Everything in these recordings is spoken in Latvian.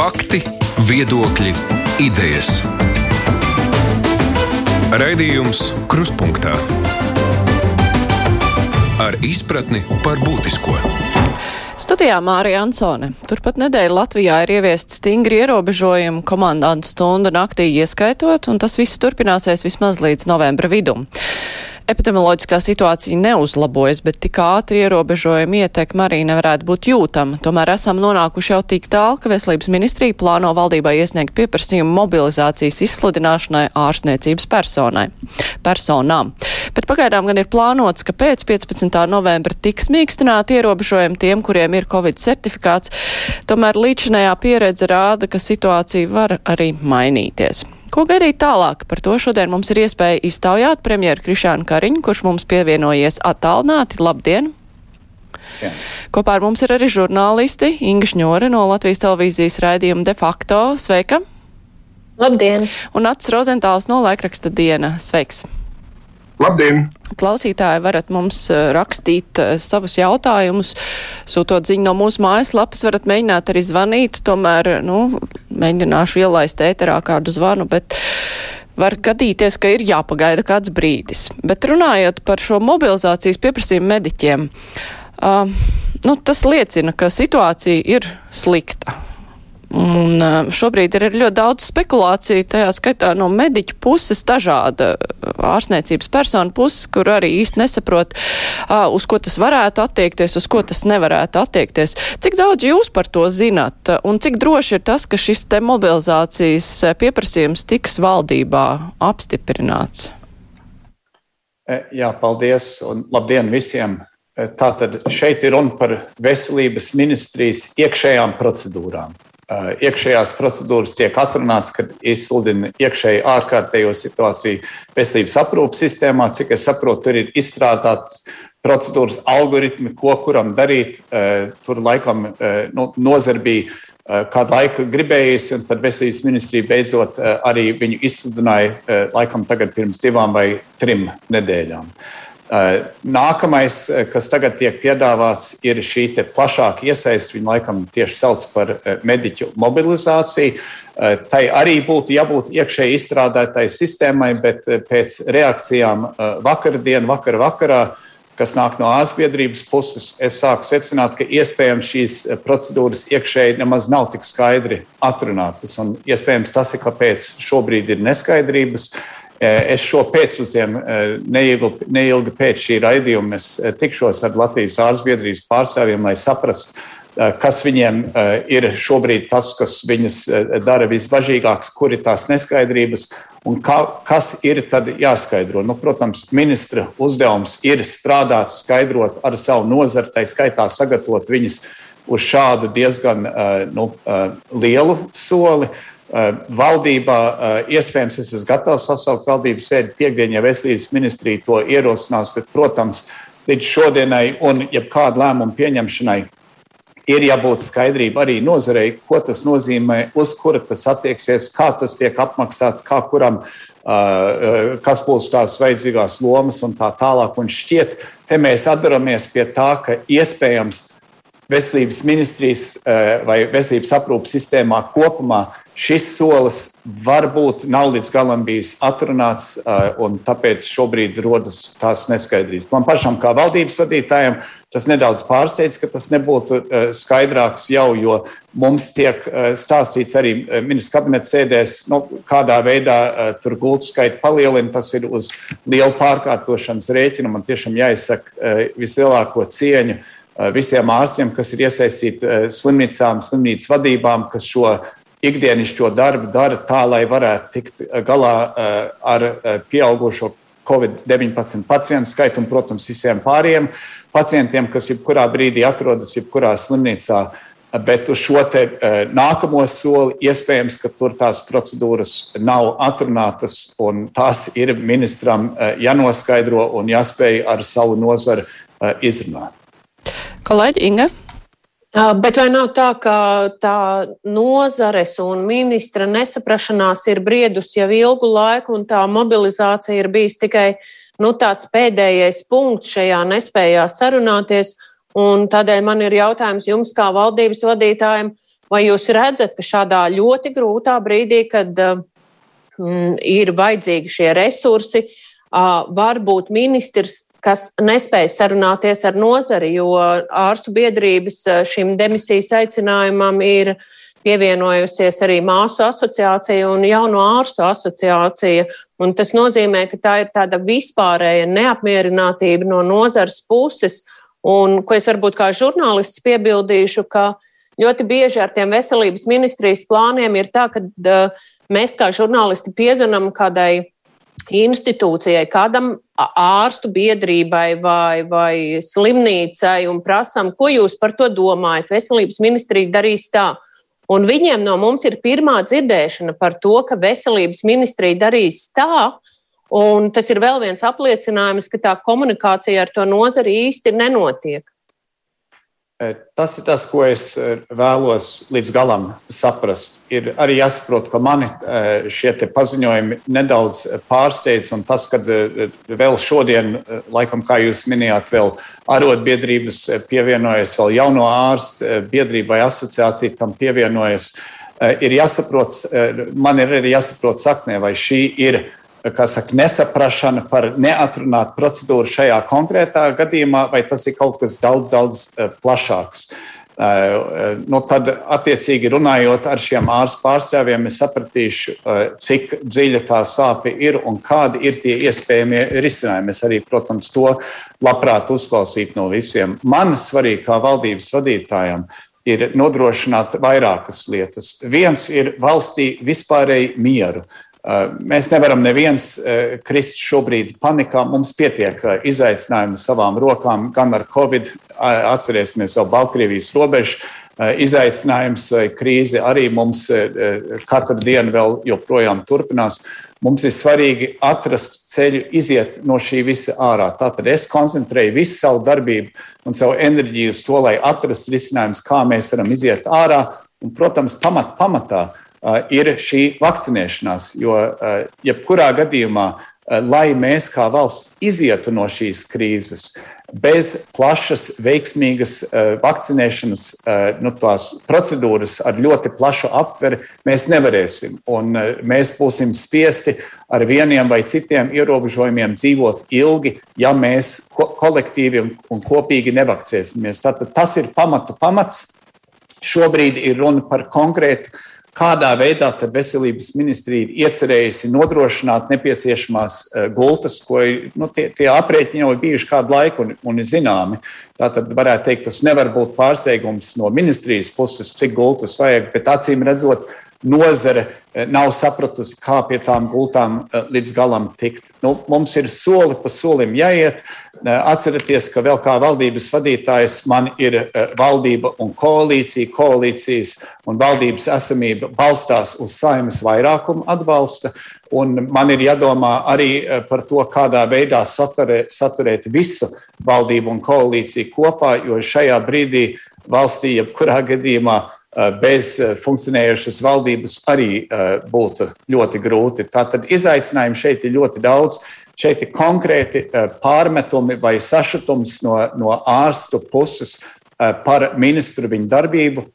Fakti, viedokļi, idejas. Raidījums Krustpunktā ar izpratni par būtisko. Studijā Mārija Ansone. Turpat nedēļa Latvijā ir ieviest stingri ierobežojumi komandantu stundu naktī ieskaitot, un tas viss turpināsies vismaz līdz novembra vidum. Epidemioloģiskā situācija neuzlabojas, bet tik ātri ierobežojumi ietekme arī nevarētu būt jūtama. Tomēr esam nonākuši jau tik tālu, ka Veselības ministrija plāno valdībai iesniegt pieprasījumu mobilizācijas izsludināšanai ārstniecības personai, personām. Bet pagaidām gan ir plānots, ka pēc 15. novembra tiks mīkstināti ierobežojumi tiem, kuriem ir Covid certifikāts. Tomēr līdzinējā pieredze rāda, ka situācija var arī mainīties. Ko gaidīt tālāk? Par to šodien mums ir iespēja iztaujāt premjeru Krišānu Kariņu, kurš mums pievienojies attālināti. Labdien! Jā. Kopā ar mums ir arī žurnālisti Inga Šņore no Latvijas televīzijas raidījuma De facto. Sveika! Labdien! Un Ats Rozentāls no laikraksta diena. Sveiks! Labdien! Klausītāji varat mums eh, rakstīt eh, savus jautājumus, sūtot ziņu no mūsu mājaslapas, varat mēģināt arī zvanīt, tomēr, nu, mēģināšu ielaist ēterā kādu zvanu, bet var gadīties, ka ir jāpagaida kāds brīdis. Bet runājot par šo mobilizācijas pieprasījumu mediķiem, uh, nu, tas liecina, ka situācija ir slikta. Un šobrīd ir ļoti daudz spekulāciju, tajā skaitā no mediķu puses dažāda ārstniecības personu puses, kur arī īsti nesaprot, uz ko tas varētu attiekties, uz ko tas nevarētu attiekties. Cik daudz jūs par to zināt un cik droši ir tas, ka šis te mobilizācijas pieprasījums tiks valdībā apstiprināts? Jā, paldies un labdien visiem! Tātad šeit ir runa par veselības ministrijas iekšējām procedūrām. Uh, iekšējās procedūras tiek atrunāts, kad izsludina iekšēji ārkārtējo situāciju veselības aprūpas sistēmā. Cik es saprotu, tur ir izstrādāts procedūras algoritmi, ko kuram darīt. Uh, tur laikam uh, nu, nozara bija kādu laiku gribējusi, un tad veselības ministrija beidzot arī viņu izsludināja laikam tagad pirms divām vai trim nedēļām. Eh, nākamais, eh, kas tagad tiek piedāvāts, ir šī plašāka iesaiste. Viņu laikam tieši sauc par eh, mediķu mobilizāciju. Tai arī būtu jābūt iekšēji izstrādātai sistēmai, bet pēc reakcijām vakardien, vakar vakarā, kas nāk no ārstbiedrības puses, es sāku secināt, ka iespējams šīs procedūras iekšēji nemaz nav tik skaidri atrunātas. Un iespējams tas ir, kāpēc šobrīd ir neskaidrības. Uh, Eh, es šo pēcpusdienu, eh, neilgi, neilgi pēc šī raidījuma, eh, tikšos ar Latvijas ārstbiedrības pārstāvjiem, lai saprastu, kas viņiem ir šobrīd tas, kas viņus dara visbažīgāks, kur ir tās neskaidrības un kā, kas ir tad jāskaidro. Nu, protams, ministra uzdevums ir strādāt, skaidrot ar savu nozari, tai skaitā sagatavot viņus uz šādu diezgan nu, lielu soli. Eh, valdībā eh, iespējams es esmu gatavs sasaukt valdības sēdi piekdien, ja veselības ministrija to ierosinās, bet, protams, līdz šodienai un jebkādu lēmumu pieņemšanai ir jābūt skaidrība arī nozarei, ko tas nozīmē, uz kura tas attieksies, kā tas tiek apmaksāts, kā kuram, eh, kas būs tās vajadzīgās lomas un tā tālāk. Un šķiet, te mēs atdaramies pie tā, ka iespējams veselības ministrijas vai veselības aprūpas sistēmā kopumā Šis solis varbūt nav līdz galam bijis atrunāts, un tāpēc šobrīd rodas tās neskaidrības. Man pašam, kā valdības vadītājam, tas nedaudz pārsteidz, ka tas nebūtu skaidrāks jau, jo mums tiek stāstīts arī ministrs kabineta sēdēs, nu, kādā veidā tur gultu skaitu palielina. Tas ir uz lielu pārkārtošanas rēķinu. Man tiešām jāizsaka vislielāko cieņu visiem ārstiem, kas ir iesaistīti slimnīcām, slimnīcas vadībām, kas šo ikdienišķo darbu dara tā, lai varētu tikt galā eh, ar eh, pieaugušo Covid-19 pacientu skaitu un, protams, visiem pārējiem pacientiem, kas jebkurā brīdī atrodas jebkurā slimnīcā. Bet uz šo te, nākamo soli iespējams, ka tur tās procedūras nav atrunātas, un tās ir ministram jānoskaidro un jāspēj ar savu nozaru izrunāt. Kolēģi Inga. Bet vai nav tā, ka tā nozares un ministra nesaprašanās ir briedus jau ilgu laiku, un tā mobilizācija ir bijis tikai nu, tāds pēdējais punkts šajā nespējā sarunāties? Un tādēļ man ir jautājums jums, kā valdības vadītājiem, Vai jūs redzat, ka šādā ļoti grūtā brīdī, kad mm, ir vajadzīgi šie resursi, uh, var būt ministrs, kas nespēja sarunāties ar nozari, jo ārstu biedrības šim demisijas aicinājumam ir pievienojusies arī māsu asociācija un jauno ārstu asociācija. Un tas nozīmē, ka tā ir tāda vispārēja neapmierinātība no nozares puses. Un, ko es varbūt kā žurnālists piebildīšu, ka ļoti bieži ar tiem veselības ministrijas plāniem ir tā, ka mēs kā žurnālisti piezvanām kādai institūcijai, kādam ārstu biedrībai vai, vai slimnīcai un prasām, ko jūs par to domājat. Veselības ministrija darīs tā. Un viņiem no mums ir pirmā dzirdēšana par to, ka veselības ministrija darīs tā, un tas ir vēl viens apliecinājums, ka tā komunikācija ar to nozari īsti nenotiek. Eh, tas ir tas, ko es eh, vēlos līdz galam saprast. Ir arī jāsaprot, ka mani eh, šie paziņojumi nedaudz pārsteidz. Un tas, ka vēl šodien, laikam, kā jūs minējāt, vēl arotbiedrības pievienojas, vēl jauno ārstu biedrībai asociācija tam pievienojas, ir jāsaprot, man ir arī jāsaprot saknē, vai šī ir saka, nesaprašana par neatrunātu procedūru šajā konkrētā gadījumā, vai tas ir kaut kas daudz, daudz eh, plašāks. Eh, eh, nu, tad, attiecīgi, runājot ar šiem ārstu pārstāvjiem, es sapratīšu, cik dziļa tā sāpe ir un kādi ir tie iespējamie risinājumi. Es arī, protams, to labprāt uzklausītu no visiem. Man svarīgi, kā valdības vadītājam, ir nodrošināt vairākas lietas. Viens ir valstī vispārēji mieru. Uh, mēs nevaram neviens uh, krist šobrīd panikā. Mums pietiek uh, izaicinājumu savām rokām, gan ar Covid, atcerēsimies vēl Baltkrievijas robežu izaicinājums, krīze arī mums katru dienu vēl joprojām turpinās. Mums ir svarīgi atrast ceļu, iziet no šī visa ārā. Tātad es koncentrēju visu savu darbību un savu enerģiju uz to, lai atrastu risinājumus, kā mēs varam iziet ārā. Un, protams, pamat, pamatā ir šī vakcinēšanās. Jo uh, jebkurā gadījumā, uh, lai mēs kā valsts izietu no šīs krīzes, bez plašas, veiksmīgas vakcinēšanas nu, procedūras ar ļoti plašu aptveri, mēs nevarēsim. Un mēs būsim spiesti ar vieniem vai citiem ierobežojumiem dzīvot ilgi, ja mēs ko kolektīvi un kopīgi nevakcēsimies. Tātad tas ir pamatu pamats. Šobrīd ir runa par konkrētu kādā veidā veselības ministrija ir iecerējusi nodrošināt nepieciešamās eh, gultas, ko nu, tie, tie aprēķini jau ir bijuši kādu laiku un, un ir zināmi. Tātad varētu teikt, tas nevar būt pārsteigums no ministrijas puses, cik gultas vajag, bet acīm redzot, nozare eh, nav sapratusi, kā pie tām gultām eh, līdz galam tikt. Nu, mums ir soli pa solim jāiet. Atcerieties, ka vēl kā valdības vadītājs man ir valdība un koalīcija. Koalīcijas un valdības esamība balstās uz saimnes vairākumu atbalsta. Un man ir jādomā arī par to, kādā veidā saturē, saturēt visu valdību un koalīciju kopā, jo šajā brīdī valstī, jebkurā gadījumā, bez funkcionējošas valdības arī būtu ļoti grūti. Tātad izaicinājumu šeit ir ļoti daudz. Šeit ir konkrēti eh, pārmetumi vai sašutums no, no ārstu puses eh, par ministru viņa darbību,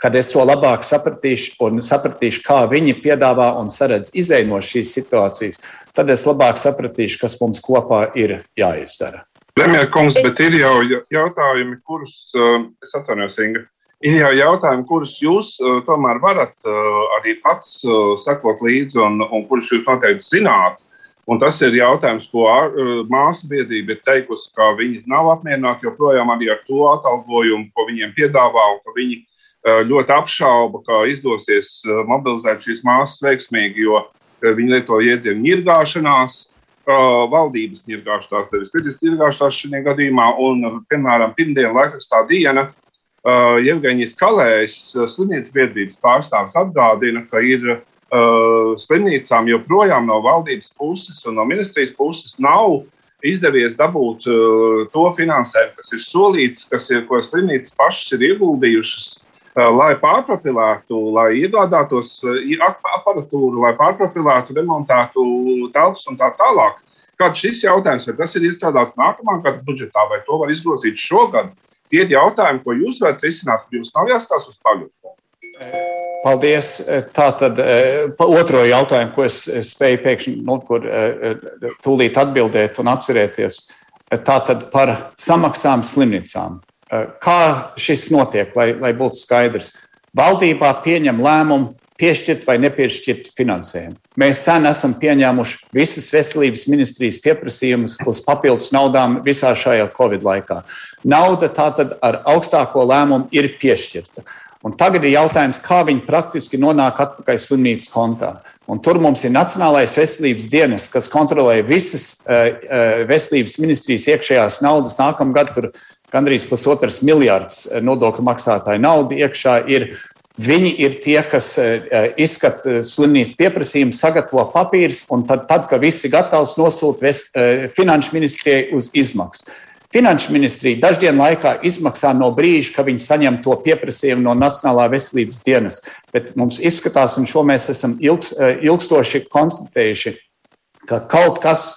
kad es to labāk sapratīšu un sapratīšu, kā viņi piedāvā un saredz izēju no šīs situācijas, tad es labāk sapratīšu, kas mums kopā ir jāizdara. Premjerkungs, bet ir jau jautājumi, kurus eh, es atvainojos, Inga. Ir jau jautājumi, kurus jūs tomēr varat arī pats sekot līdzi un, un kurus jūs noteikti zināt. Un tas ir jautājums, ko uh, māsu biedrība ir teikusi, ka viņi nav apmierināti joprojām ar to atalgojumu, ko viņiem piedāvā, un ka viņi uh, ļoti apšauba, ka izdosies uh, mobilizēt šīs māsas veiksmīgi, jo viņi lieto jēdzienu ņirgāšanās, valdības ņirgāšanās, nevis vidas ņirgāšanās šajā gadījumā. Un, piemēram, pirmdienu laikrakstā diena Jevgeņijas Kalējs, slimnīcas biedrības pārstāvis, atgādina, ka ir uh, slimnīcām joprojām no valdības puses un no ministrijas puses nav izdevies dabūt to finansējumu, kas ir solīts, kas ir, ko slimnīcas pašas ir ieguldījušas, lai pārprofilētu, lai iegādātos aparatūru, lai pārprofilētu, remontētu telpas un tā tālāk. Kāds šis jautājums, vai tas ir iestrādāts nākamā gada budžetā, vai to var izgrozīt šogad? Tie ir jautājumi, ko jūs varat risināt, jums nav jāskatās uz pagaidu. Paldies. Tātad otro jautājumu, ko es spēju pēkšņi, nu, kur tūlīt atbildēt un atcerēties, tātad par samaksām slimnīcām. Kā šis notiek, lai, lai būtu skaidrs? Valdībā pieņem lēmumu piešķirt vai nepiešķirt finansējumu. Mēs sen esam pieņēmuši visas veselības ministrijas pieprasījumus uz papildus naudām visā šajā Covid laikā. Nauda tātad ar augstāko lēmumu ir piešķirta. Un tagad ir jautājums, kā viņi praktiski nonāk atpakaļ slimnīcas kontā. Un tur mums ir Nacionālais veselības dienas, kas kontrolē visas uh, veselības ministrijas iekšējās naudas. Nākamgad tur gandrīz pusotras miljārds nodokļu maksātāju naudu iekšā ir Viņi ir tie, kas eh, eh, izskata eh, slimnīcas pieprasījumu, sagatavo papīrus, un tad, tad kad viss ir gatavs, nosūta finanšu ministrijai uz izmaksu. Finanšu ministrija daždienu laikā izmaksā no brīža, kad viņi saņem to pieprasījumu no Nacionālā veselības dienas. Bet mums izskatās, un šo mēs esam ilgs, ilgstoši konstatējuši, ka kaut kas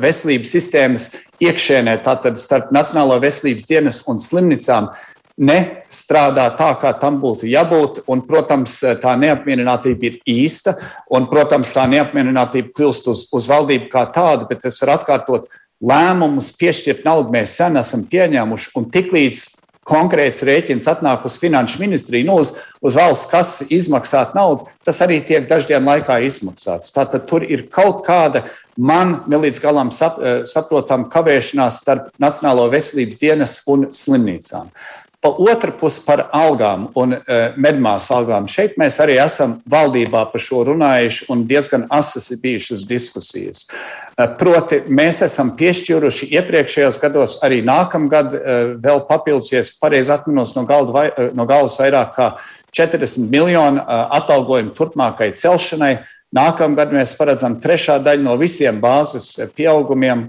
veselības sistēmas iekšēnē, tātad starp Nacionālo veselības dienas un slimnīcām, nestrādā tā, kā tam būtu jābūt. Un, protams, tā neapmierinātība ir īsta, un, protams, tā neapmierinātība kļūst uz, uz valdību kā tādu, bet es varu atkārtot, lēmumus piešķirt naudu mēs sen esam pieņēmuši, un tiklīdz konkrēts rēķins atnāk uz finanšu ministriju, nu, uz, uz valsts kases izmaksāt naudu, tas arī tiek daždienu laikā izmaksāts. Tātad tur ir kaut kāda man nelīdz galam sap, saprotama kavēšanās starp Nacionālo veselības dienas un slimnīcām. Pa otru pusi par algām un uh, medmāsu algām. Šeit mēs arī esam valdībā par šo runājuši un diezgan asas ir bijušas diskusijas. Uh, proti, mēs esam piešķīruši iepriekšējos gados, arī nākamgad uh, vēl papildsies, pareizi atminos no, vai, no galvas vairāk kā 40 miljonu atalgojumu turpmākai celšanai. Nākamgad mēs paredzam trešā daļa no visiem bāzes pieaugumiem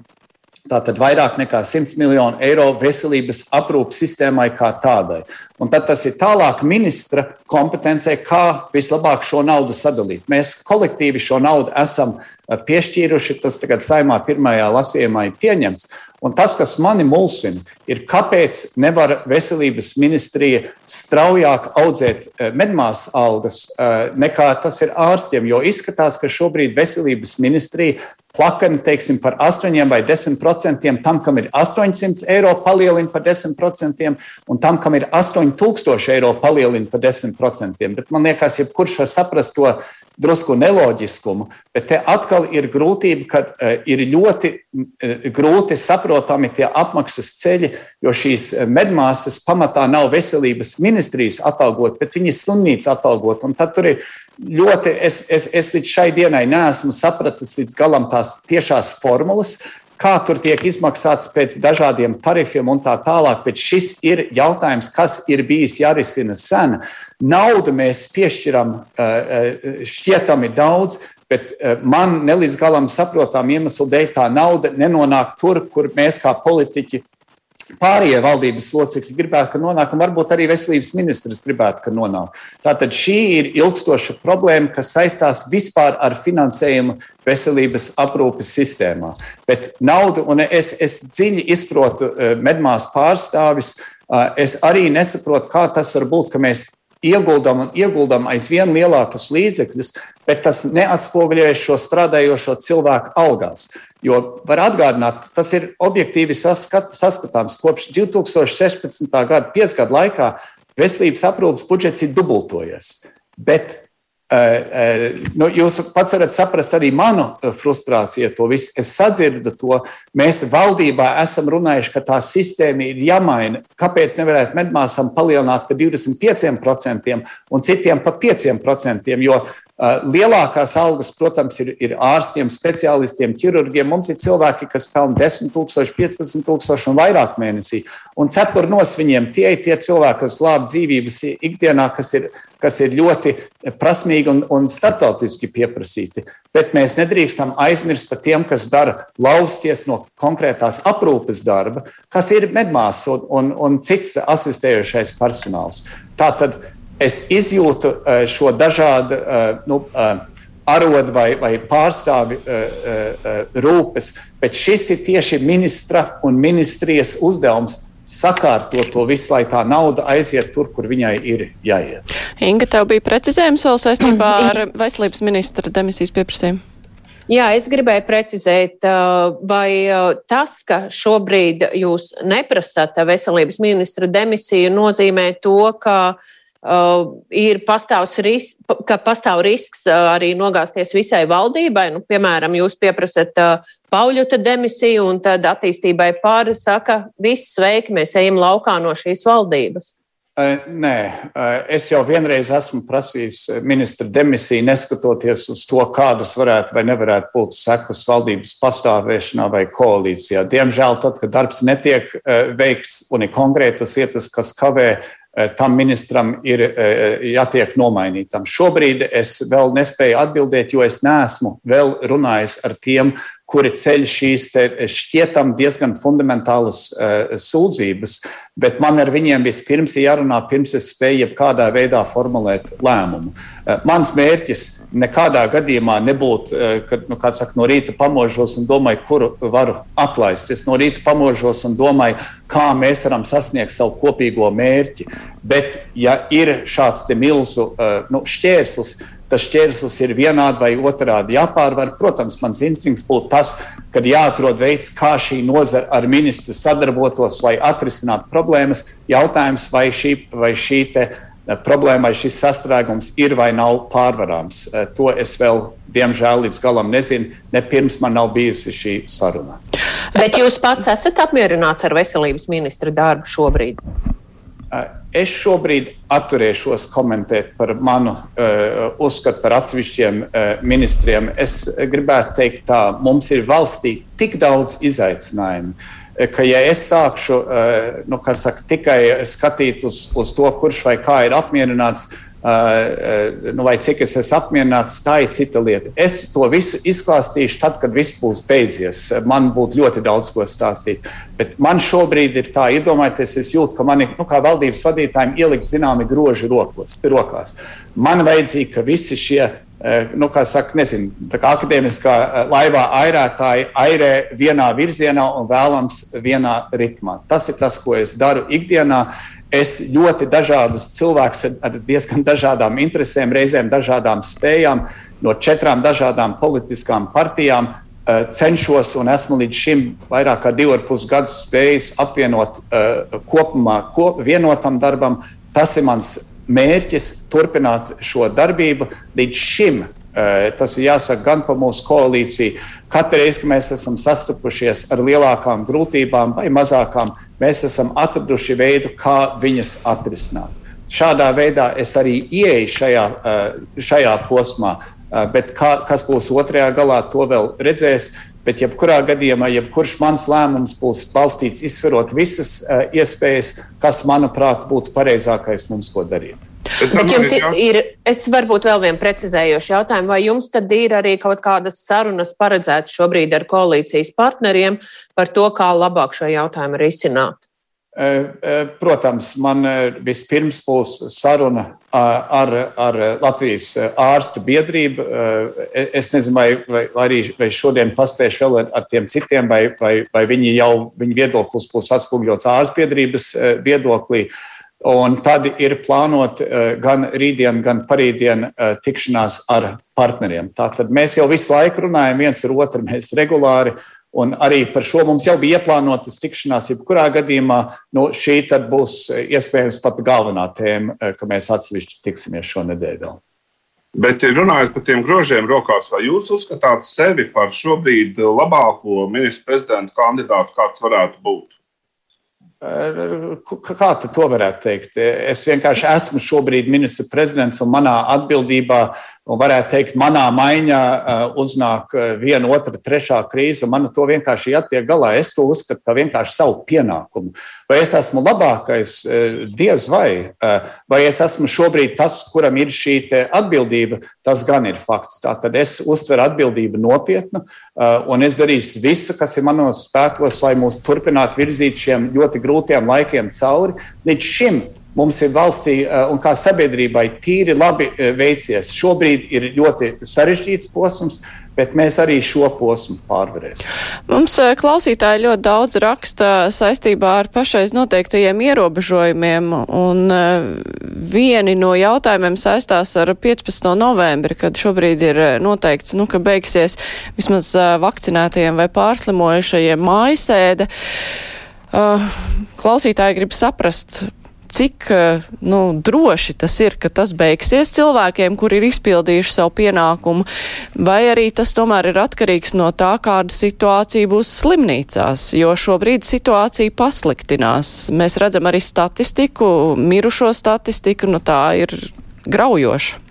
Tātad vairāk nekā 100 miljonu eiro veselības aprūpas sistēmai kā tādai. Un tad tas ir tālāk ministra kompetencē, kā vislabāk šo naudu sadalīt. Mēs kolektīvi šo naudu esam eh, piešķīruši, tas tagad saimā pirmajā lasījumā ir pieņemts. Un tas, kas mani mulsina, ir, kāpēc nevar veselības ministrija straujāk audzēt eh, medmāsas algas eh, nekā tas ir ārstiem. Jo izskatās, ka šobrīd veselības ministrija plakani teiksim, par 8 vai 10 procentiem, tam, kam ir 800 eiro, palielina par 10 procentiem, un tam, kam ir 8000 eiro, palielina par 10 procentiem. Bet man liekas, jebkurš var saprast to drusku neloģiskumu, bet te atkal ir grūtība, ka uh, ir ļoti uh, grūti saprotami tie apmaksas ceļi, jo šīs medmāsas pamatā nav veselības ministrijas atalgot, bet viņas slimnīca atalgot. Un tad tur ir ļoti, es, es, es līdz šai dienai neesmu sapratis līdz galam tās tiešās formulas, kā tur tiek izmaksāts pēc dažādiem tarifiem un tā tālāk. Bet šis ir jautājums, kas ir bijis jārisina sen. Naudu mēs piešķiram eh, eh, šķietami daudz, bet eh, man nelīdz galam saprotam iemeslu dēļ tā nauda nenonāk tur, kur mēs kā politiķi pārējie valdības locekļi gribētu, ka nonāk, un varbūt arī veselības ministrs gribētu, ka nonāk. Tātad šī ir ilgstoša problēma, kas saistās vispār ar finansējumu veselības aprūpes sistēmā. Bet naudu, un es, es dziļi izprotu eh, medmās pārstāvis, eh, es arī nesaprotu, kā tas var būt, ka mēs ieguldam un ieguldam aizvien lielākus līdzekļus, bet tas neatspoguļojas šo strādājošo cilvēku algās. Jo var atgādināt, tas ir objektīvi saskat, saskatāms. Kopš 2016. gada, piecu gadu laikā, veselības aprūpas budžets ir dubultojies. Bet Uh, uh, nu, jūs pats varat saprast arī manu frustrāciju, to visu. Es sadzirdu to. Mēs valdībā esam runājuši, ka tā sistēma ir jāmaina. Kāpēc nevarētu medmāsām palielināt par 25% un citiem par 5%? Jo lielākās algas, protams, ir, ir ārstiem, speciālistiem, ķirurgiem. Mums ir cilvēki, kas pelna 10, 000, 15 000 un vairāk mēnesī. Un cepurnos viņiem tie ir tie cilvēki, kas glāb dzīvības ikdienā, kas ir, kas ir ļoti prasmīgi un, un starptautiski pieprasīti. Bet mēs nedrīkstam aizmirst par tiem, kas dara lausties no konkrētās aprūpes darba, kas ir medmāsas un, un, un cits asistējošais personāls. Tātad es izjūtu eh, šo dažādu eh, nu, eh, arodu vai, vai pārstāvi rūpes, bet šis ir tieši ministra un ministrijas uzdevums sakārtot to visu, lai tā nauda aiziet tur, kur viņai ir jāiet. Inga, tev bija precizējums vēl saistībā ar veselības ministra demisijas pieprasījumu? Jā, es gribēju precizēt, vai tas, ka šobrīd jūs neprasāt veselības ministra demisiju, nozīmē to, ka uh, ir pastāvs risks, ka pastāv risks arī nogāzties visai valdībai. Nu, piemēram, jūs pieprasat uh, Pauļuta demisiju, un tad attīstībai pāri saka, viss sveiki, mēs ejam laukā no šīs valdības. Nē, es jau vienreiz esmu prasījis ministra demisiju, neskatoties uz to, kādas varētu vai nevarētu būt sekas valdības pastāvēšanā vai koalīcijā. Diemžēl, tad, kad darbs netiek veikts un ir konkrētas lietas, kas kavē tam ministram ir jātiek nomainītam. Šobrīd es vēl nespēju atbildēt, jo es neesmu vēl runājis ar tiem, kuri ceļ šīs šķietam diezgan fundamentālas uh, sūdzības, bet man ar viņiem vispirms ir jārunā, pirms es spēju jebkādā veidā formulēt lēmumu. Uh, mans mērķis nekādā gadījumā nebūtu, uh, kad nu, saka, no rīta pamožos un domāju, kuru varu atlaist. Es no rīta pamožos un domāju, kā mēs varam sasniegt savu kopīgo mērķi. Bet, ja ir šāds milzu nu, šķērslis, tas šķērslis ir vienādi vai otrādi jāpārvar. Protams, mans instinkts būtu tas, ka jāatrod veids, kā šī nozara ar ministru sadarbotos, lai atrisinātu problēmas. Jautājums, vai šī, vai šī eh, problēma, vai šis sastrēgums ir vai nav pārvarāms. Eh, to es vēl, diemžēl, līdz galam nezinu. Ne pirms man nav bijusi šī saruna. Bet jūs pats esat apmierināts ar veselības ministra darbu šobrīd? Eh, es šobrīd atturēšos komentēt par manu uh, uzskatu par atsevišķiem uh, ministriem. Es gribētu teikt, tā mums ir valstī tik daudz izaicinājumu. Ka, ja es sākšu uh, nu, saka, tikai skatīt uz, uz to, kurš vai kā ir apmierināts, uh, nu, vai cik es esmu apmierināts, tā ir cita lieta. Es to visu izklāstīšu tad, kad viss būs beidzies. Man būtu ļoti daudz ko stāstīt. Bet man šobrīd ir tā, iedomājieties, es jūtu, ka man ir nu, kā valdības vadītājiem ielikt zināmi groži rokos, rokās. Man vajadzīga, ka visi šie nu, kā saka, nezinu, tā kā akadēmiskā laivā airētāji airē vienā virzienā un vēlams vienā ritmā. Tas ir tas, ko es daru ikdienā. Es ļoti dažādus cilvēkus ar diezgan dažādām interesēm, reizēm dažādām spējām, no četrām dažādām politiskām partijām eh, cenšos un esmu līdz šim vairāk kā divu ar pus gadus spējis apvienot uh, kopumā kop, vienotam darbam. Tas ir mans mērķis, turpināt šo darbību. Līdz šim tas ir jāsaka gan par mūsu koalīciju. Katru reizi, kad mēs esam sastapušies ar lielākām grūtībām vai mazākām, mēs esam atraduši veidu, kā viņas atrisināt. Šādā veidā es arī ieeju šajā, eh, šajā posmā, eh, bet kā, kas būs otrajā galā, to vēl redzēs. Bet, jebkurā gadījumā, jebkurš mans lēmums būs balstīts izsverot visas uh, iespējas, kas, manuprāt, būtu pareizākais mums, ko darīt. Bet, jums ir, ir, es varbūt vēl vienu precizējošu jautājumu, vai jums tad ir arī kaut kādas sarunas paredzētas šobrīd ar koalīcijas partneriem par to, kā labāk šo jautājumu risināt? Protams, man vispirms būs saruna ar, ar Latvijas ārstu biedrību. Es nezinu, vai, vai, arī, vai šodien paspēšu vēl ar, ar tiem citiem, vai, vai, vai viņi jau viņa viedoklis būs atspūgļots ārstu biedrības viedoklī. Un tad ir plānot gan rītdien, gan parītdien tikšanās ar partneriem. Tātad mēs jau visu laiku runājam viens ar otru, mēs regulāri Un arī par šo mums jau bija ieplānotas tikšanās. Jebkurā gadījumā nu, šī būs iespējams pat galvenā tēma, eh, ka mēs atsevišķi tiksimies šonadēļ vēl. Bet runājot par tiem grožiem rokās, vai jūs uzskatāt sevi par šobrīd labāko ministru prezidentu kandidātu, kāds varētu būt? Kā to varētu teikt? Es vienkārši esmu šobrīd ministra prezidents un manā atbildībā un varētu teikt, manā maiņā uznāk viena, otra, trešā krīze, un man to vienkārši jātiek galā. Es to uzskatu par vienkārši savu pienākumu. Vai es esmu labākais, diez vai, vai es esmu šobrīd tas, kuram ir šī atbildība, tas gan ir fakts. Tātad es uztveru atbildību nopietnu, un es darīšu visu, kas ir manos spēkos, lai mūs turpinātu virzīt šiem ļoti grūtiem laikiem cauri. Līdz šim mums ir valstī un kā sabiedrībai tīri labi veicies. Šobrīd ir ļoti sarežģīts posms, bet mēs arī šo posmu pārvarēsim. Mums eh, klausītāji ļoti daudz raksta saistībā ar pašais noteiktajiem ierobežojumiem, un eh, vieni no jautājumiem saistās ar 15. novembri, kad šobrīd ir eh, noteikts, nu, ka beigsies vismaz vakcinētajiem vai pārslimojušajiem mājasēde. Klausītāji grib saprast, cik eh, nu, droši tas ir, ka tas beigsies cilvēkiem, kuri ir izpildījuši savu pienākumu, vai arī tas tomēr ir atkarīgs no tā, kāda situācija būs slimnīcās, jo šobrīd situācija pasliktinās. Mēs redzam arī statistiku, mirušo statistiku, nu tā ir graujoša.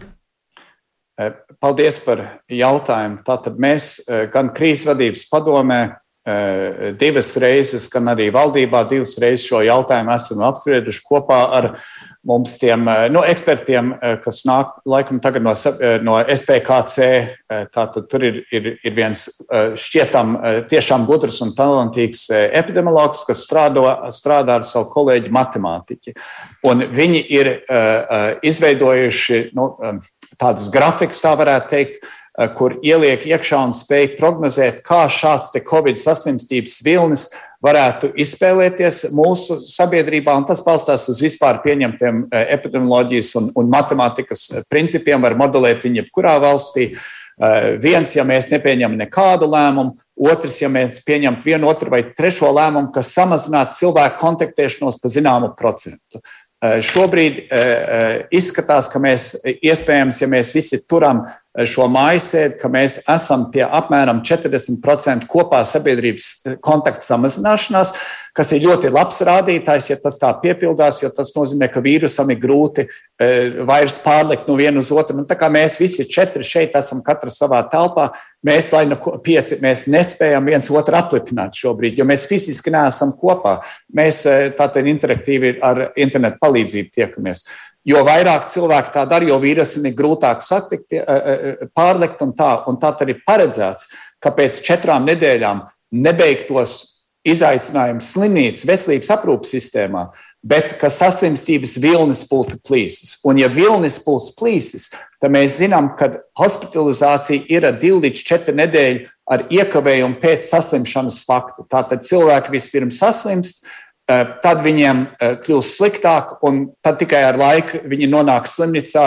Eh, paldies par jautājumu. Tātad mēs eh, gan krīzes vadības padomē, divas reizes, gan arī valdībā divas reizes šo jautājumu esam apsprieduši kopā ar mums tiem eh, nu, ekspertiem, eh, kas nāk laikam tagad no, no SPKC. Tātad tur ir, ir, ir viens šķietam tiešām gudrs un talantīgs epidemiologs, kas strādo, strādā ar savu kolēģi matemātiķi. Un viņi ir izveidojuši nu, tādus grafikus, tā varētu teikt, Eh, kur ieliek iekšā un spēj prognozēt, kā šāds Covid saslimstības vilnis varētu izspēlēties mūsu sabiedrībā. Tas balstās uz vispār pieņemtiem eh, epidemioloģijas un, un matemātikas eh, principiem, var modelēt viņu jebkurā valstī. Viens, ja mēs nepieņemam nekādu lēmumu, otrs, ja mēs pieņemam vienu, otru vai trešo lēmumu, kas samazinātu cilvēku kontaktēšanos pa zināmu procentu. Šobrīd izskatās, ka mēs iespējams, ja mēs visi turam šo mājasēdi, ka mēs esam pie apmēram 40% kopā sabiedrības eh, kontaktu samazināšanās, kas ir ļoti labs rādītājs, ja tas tā piepildās, jo tas nozīmē, ka vīrusam ir grūti e, vairs pārlikt no viena uz otru. Un tā kā mēs visi četri šeit esam katrs savā telpā, mēs, lai no pieci, mēs nespējam viens otru aplipināt šobrīd, jo mēs fiziski neesam kopā. Mēs eh, tātad interaktīvi ar internetu palīdzību tiekamies. Jo vairāk cilvēki tā dara, jo vīrusam ir grūtāk satikt, eh, eh, pārlikt un tā. Un tā arī paredzēts, ka pēc četrām nedēļām nebeigtos izaicinājums slimnīcas veselības aprūpas sistēmā, bet ka saslimstības vilnis būtu plīsis. Un, ja vilnis būs plīsis, tad mēs zinām, ka hospitalizācija ir 2 līdz 4 nedēļu ar iekavējumu pēc saslimšanas fakta. Tātad cilvēki vispirms saslimst, Eh, tad viņiem eh, kļūst sliktāk, un tad tikai ar laiku viņi nonāk slimnīcā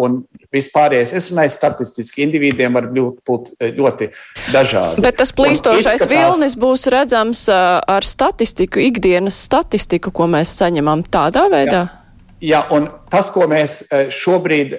un vispārējais. Es runāju statistiski, individiem var būt ļoti dažādi. Bet tas plīstošais izskatās... vilnis būs redzams eh, ar statistiku, ikdienas statistiku, ko mēs saņemam tādā veidā? Jā, jā un tas, ko mēs šobrīd,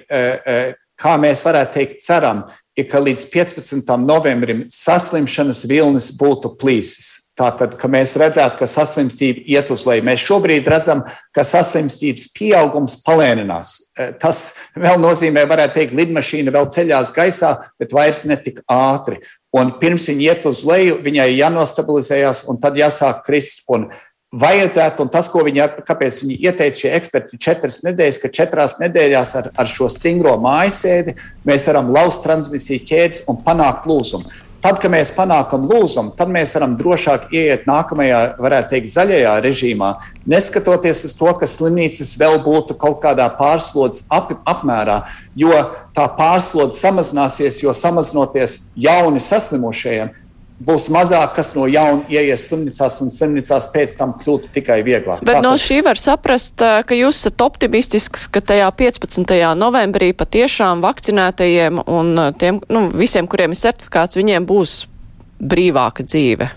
kā mēs varētu teikt, ceram, ir, ka līdz 15. novembrim saslimšanas vilnis būtu plīsis. Tātad, ka mēs redzētu, ka saslimstība iet uz leju. Mēs šobrīd redzam, ka saslimstības pieaugums palēninās. Eh, tas vēl nozīmē, varētu teikt, lidmašīna vēl ceļās gaisā, bet vairs ne tik ātri. Un pirms viņa iet uz leju, viņai jānostabilizējas, un tad jāsāk krist. Un vajadzētu, un tas, ko viņi, kāpēc viņi ieteica šie eksperti, četras nedēļas, ka četrās nedēļās ar, ar šo stingro mājasēdi mēs varam laust transmisiju ķēdes un panākt lūzumu. Tad, kad mēs panākam lūzumu, tad mēs varam drošāk ieiet nākamajā, varētu teikt, zaļajā režīmā, neskatoties uz to, ka slimnīcas vēl būtu kaut kādā pārslodzes ap, apmērā, jo tā pārslodze samazināsies, jo samazinoties jauni saslimušajiem, būs mazāk, kas no jauna ieies slimnīcās, un slimnīcās pēc tam kļūtu tikai vieglāk. Bet Tātad... no šī var saprast, ka jūs esat optimistisks, ka tajā 15. novembrī patiešām vakcinētajiem un tiem, nu, visiem, kuriem ir certifikāts, viņiem būs brīvāka dzīve.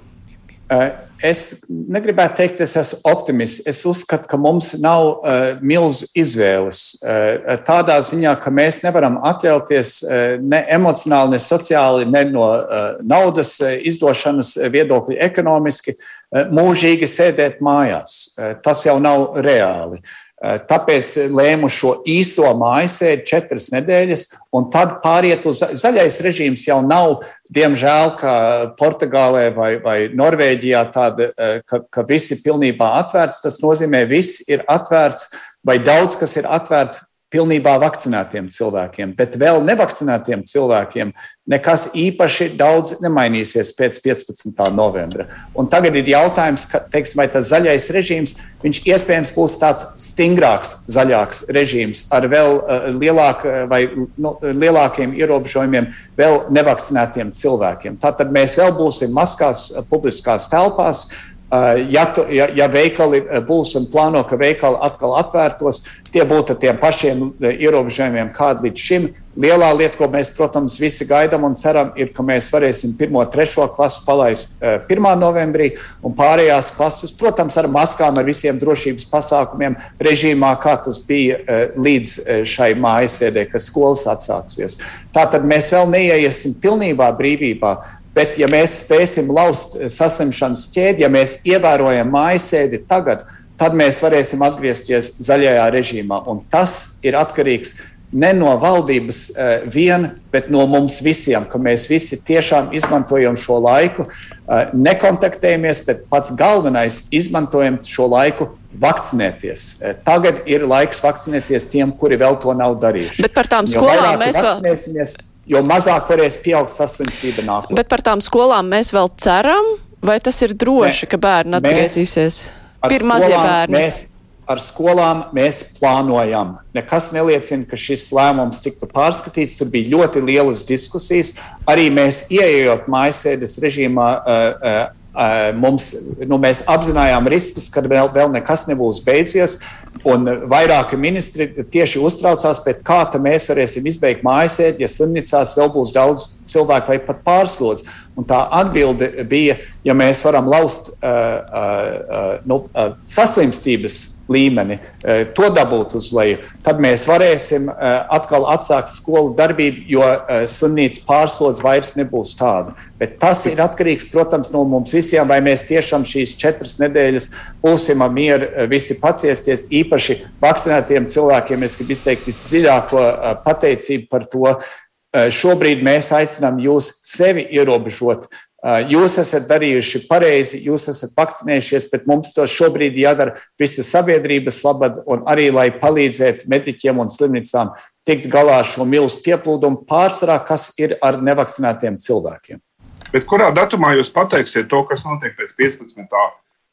Es negribētu teikt, es esmu optimists. Es uzskatu, ka mums nav uh, milzu izvēles. Uh, tādā ziņā, ka mēs nevaram atļauties uh, ne emocionāli, ne sociāli, ne no uh, naudas izdošanas viedokļa ekonomiski uh, mūžīgi sēdēt mājās. Uh, tas jau nav reāli. Uh, tāpēc lēmu šo īso mājasēdi četras nedēļas, un tad pāriet uz zaļais režīms jau nav, diemžēl, kā Portugālē vai, vai Norvēģijā, tāda, eh, ka, ka viss ir pilnībā atvērts. Tas nozīmē, viss ir atvērts vai daudz kas ir atvērts pilnībā vakcinētiem cilvēkiem, bet vēl nevakcinētiem cilvēkiem nekas īpaši daudz nemainīsies pēc 15. novembra. Un tagad ir jautājums, ka, teiksim, vai tas zaļais režīms, viņš iespējams būs tāds stingrāks, zaļāks režīms ar vēl uh, lielāk, vai, nu, lielākiem ierobežojumiem vēl nevakcinētiem cilvēkiem. Tātad mēs vēl būsim maskās publiskās telpās, Eh, ja, tu, ja, ja veikali eh, būs un plāno, ka veikali atkal atvērtos, tie būtu tiem pašiem eh, ierobežojumiem, kādi līdz šim. Lielā lieta, ko mēs, protams, visi gaidām un ceram, ir, ka mēs varēsim pirmo, trešo klasu palaist 1. novembrī, un pārējās klases, protams, ar maskām, ar visiem drošības pasākumiem, režīmā, kā tas bija līdz šai mājasēdē, kad skolas atsāksies. Tātad mēs vēl neieiesim pilnībā brīvībā, Bet, ja mēs spēsim laust sasimšanas ķēdi, ja mēs ievērojam mājasēdi tagad, tad mēs varēsim atgriezties zaļajā režīmā. Un tas ir atkarīgs ne no valdības uh, vien, bet no mums visiem, ka mēs visi tiešām izmantojam šo laiku, uh, nekontaktējamies, bet pats galvenais - izmantojam šo laiku vakcinēties. Uh, tagad ir laiks vakcinēties tiem, kuri vēl to nav darījuši. Bet par tām skolām mēs vēl jo mazāk varēs pieaugt saslimstība nākotnē. Bet par tām skolām mēs vēl ceram, vai tas ir droši, ne, ka bērni atgriezīsies? Pirmazie bērni. Mēs, ar skolām mēs plānojam. Nekas neliecina, ka šis lēmums tiktu pārskatīts. Tur bija ļoti lielas diskusijas. Arī mēs ieejot mājasēdes režīmā. Uh, uh, Mums, nu, mēs apzinājām riskus, ka vēl, vēl nekas nebūs beidzies. Vairāki ministri tieši uztraucās, kā mēs varēsim izbeigt mājasēdi, ja slimnīcās vēl būs daudz cilvēku vai pat pārslodzi. Un tā atbilde bija, ja mēs varam laust uh, uh, nu, uh, saslimstības līmeni, uh, to dabūt uz leju, tad mēs varēsim uh, atkal atsākt skolu darbību, jo uh, slimnīcas pārslodze vairs nebūs tāda. Bet tas ir atkarīgs, protams, no mums visiem, vai mēs tiešām šīs četras nedēļas būsim mieru visi paciesties. Īpaši vakcinētiem cilvēkiem es gribu izteikt visdziļāko pateicību par to, Eh, šobrīd mēs aicinām jūs sevi ierobežot. Eh, jūs esat darījuši pareizi, jūs esat vakcinējušies, bet mums to šobrīd jādara visas sabiedrības labad un arī, lai palīdzētu mediķiem un slimnīcām tikt galā ar šo milzu pieplūdumu pārsvarā, kas ir ar nevakcinētiem cilvēkiem. Bet kurā datumā jūs pateiksiet to, kas notiek pēc 15.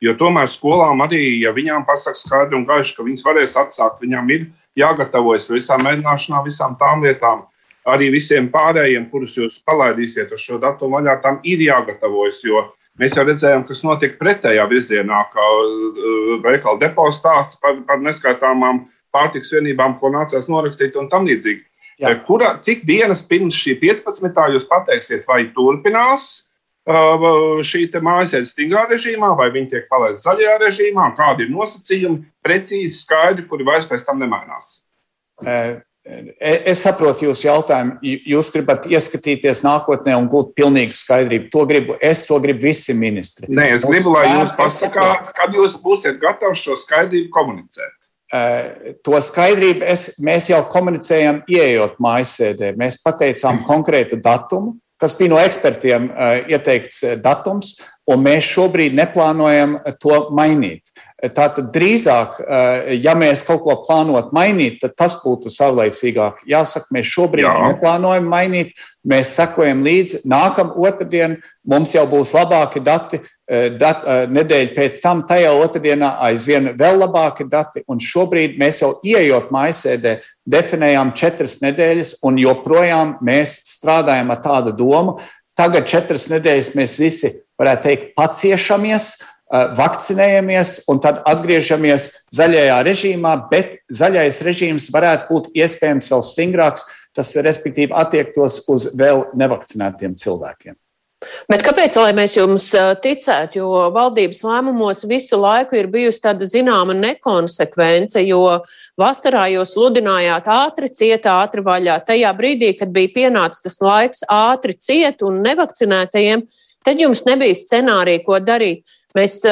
Jo tomēr skolām arī, ja viņām pasaka skaidri un gaiši, ka viņas varēs atsākt, viņām ir jāgatavojas visām mēģināšanām, visām tām lietām, arī visiem pārējiem, kurus jūs palaidīsiet uz šo datumu vaļā, tam ir jāgatavojas. Jo mēs jau redzējām, kas notiek pretējā virzienā, kā uh, veikala depo stāsts par, par neskaitāmām pārtiks vienībām, ko nācās norakstīt un tam līdzīgi. Jā. Kurā, cik dienas pirms šī 15. jūs pateiksiet, vai turpinās uh, šī mājasēde stingrā režīmā, vai viņi tiek palaisti zaļajā režīmā, kādi ir nosacījumi, precīzi, skaidri, kuri vairs pēc tam nemainās? Uh Es saprotu jūsu jautājumu. Jūs gribat ieskatīties nākotnē un gūt pilnīgu skaidrību. To gribu es, to gribu visi ministri. Nē, es gribu, lai jūs pasakāt, kad jūs būsiet gatavi šo skaidrību komunicēt. To skaidrību es, mēs jau komunicējam, ieejot mājasēdē. Mēs pateicām konkrētu datumu, kas bija no ekspertiem ieteikts datums, un mēs šobrīd neplānojam to mainīt. Tātad drīzāk, eh, ja mēs kaut ko plānot mainīt, tad tas būtu saulēcīgāk. Jāsaka, mēs šobrīd Jā. neplānojam mainīt, mēs sekojam līdzi. Nākamā otrdiena mums jau būs labāki dati, eh, dat, eh, nedēļa pēc tam, tajā otrdienā aizvien vēl labāki dati. Un šobrīd mēs jau ieejot maisēdē, definējām četras nedēļas, un joprojām mēs strādājam ar tādu domu. Tagad četras nedēļas mēs visi, varētu teikt, paciešamies vakcinējamies un tad atgriežamies zaļajā režīmā, bet zaļais režīms varētu būt iespējams vēl stingrāks, tas respektīvi attiektos uz vēl nevakcinētiem cilvēkiem. Bet kāpēc mēs jums ticētu? Jo valdības lēmumos visu laiku ir bijusi tāda zināma nekonsekvence, jo vasarā jūs sludinājāt ātri ciet, ātri vaļā. Tajā brīdī, kad bija pienācis tas laiks ātri ciet un nevakcinētajiem, tad jums nebija scenārija, ko darīt. Mēs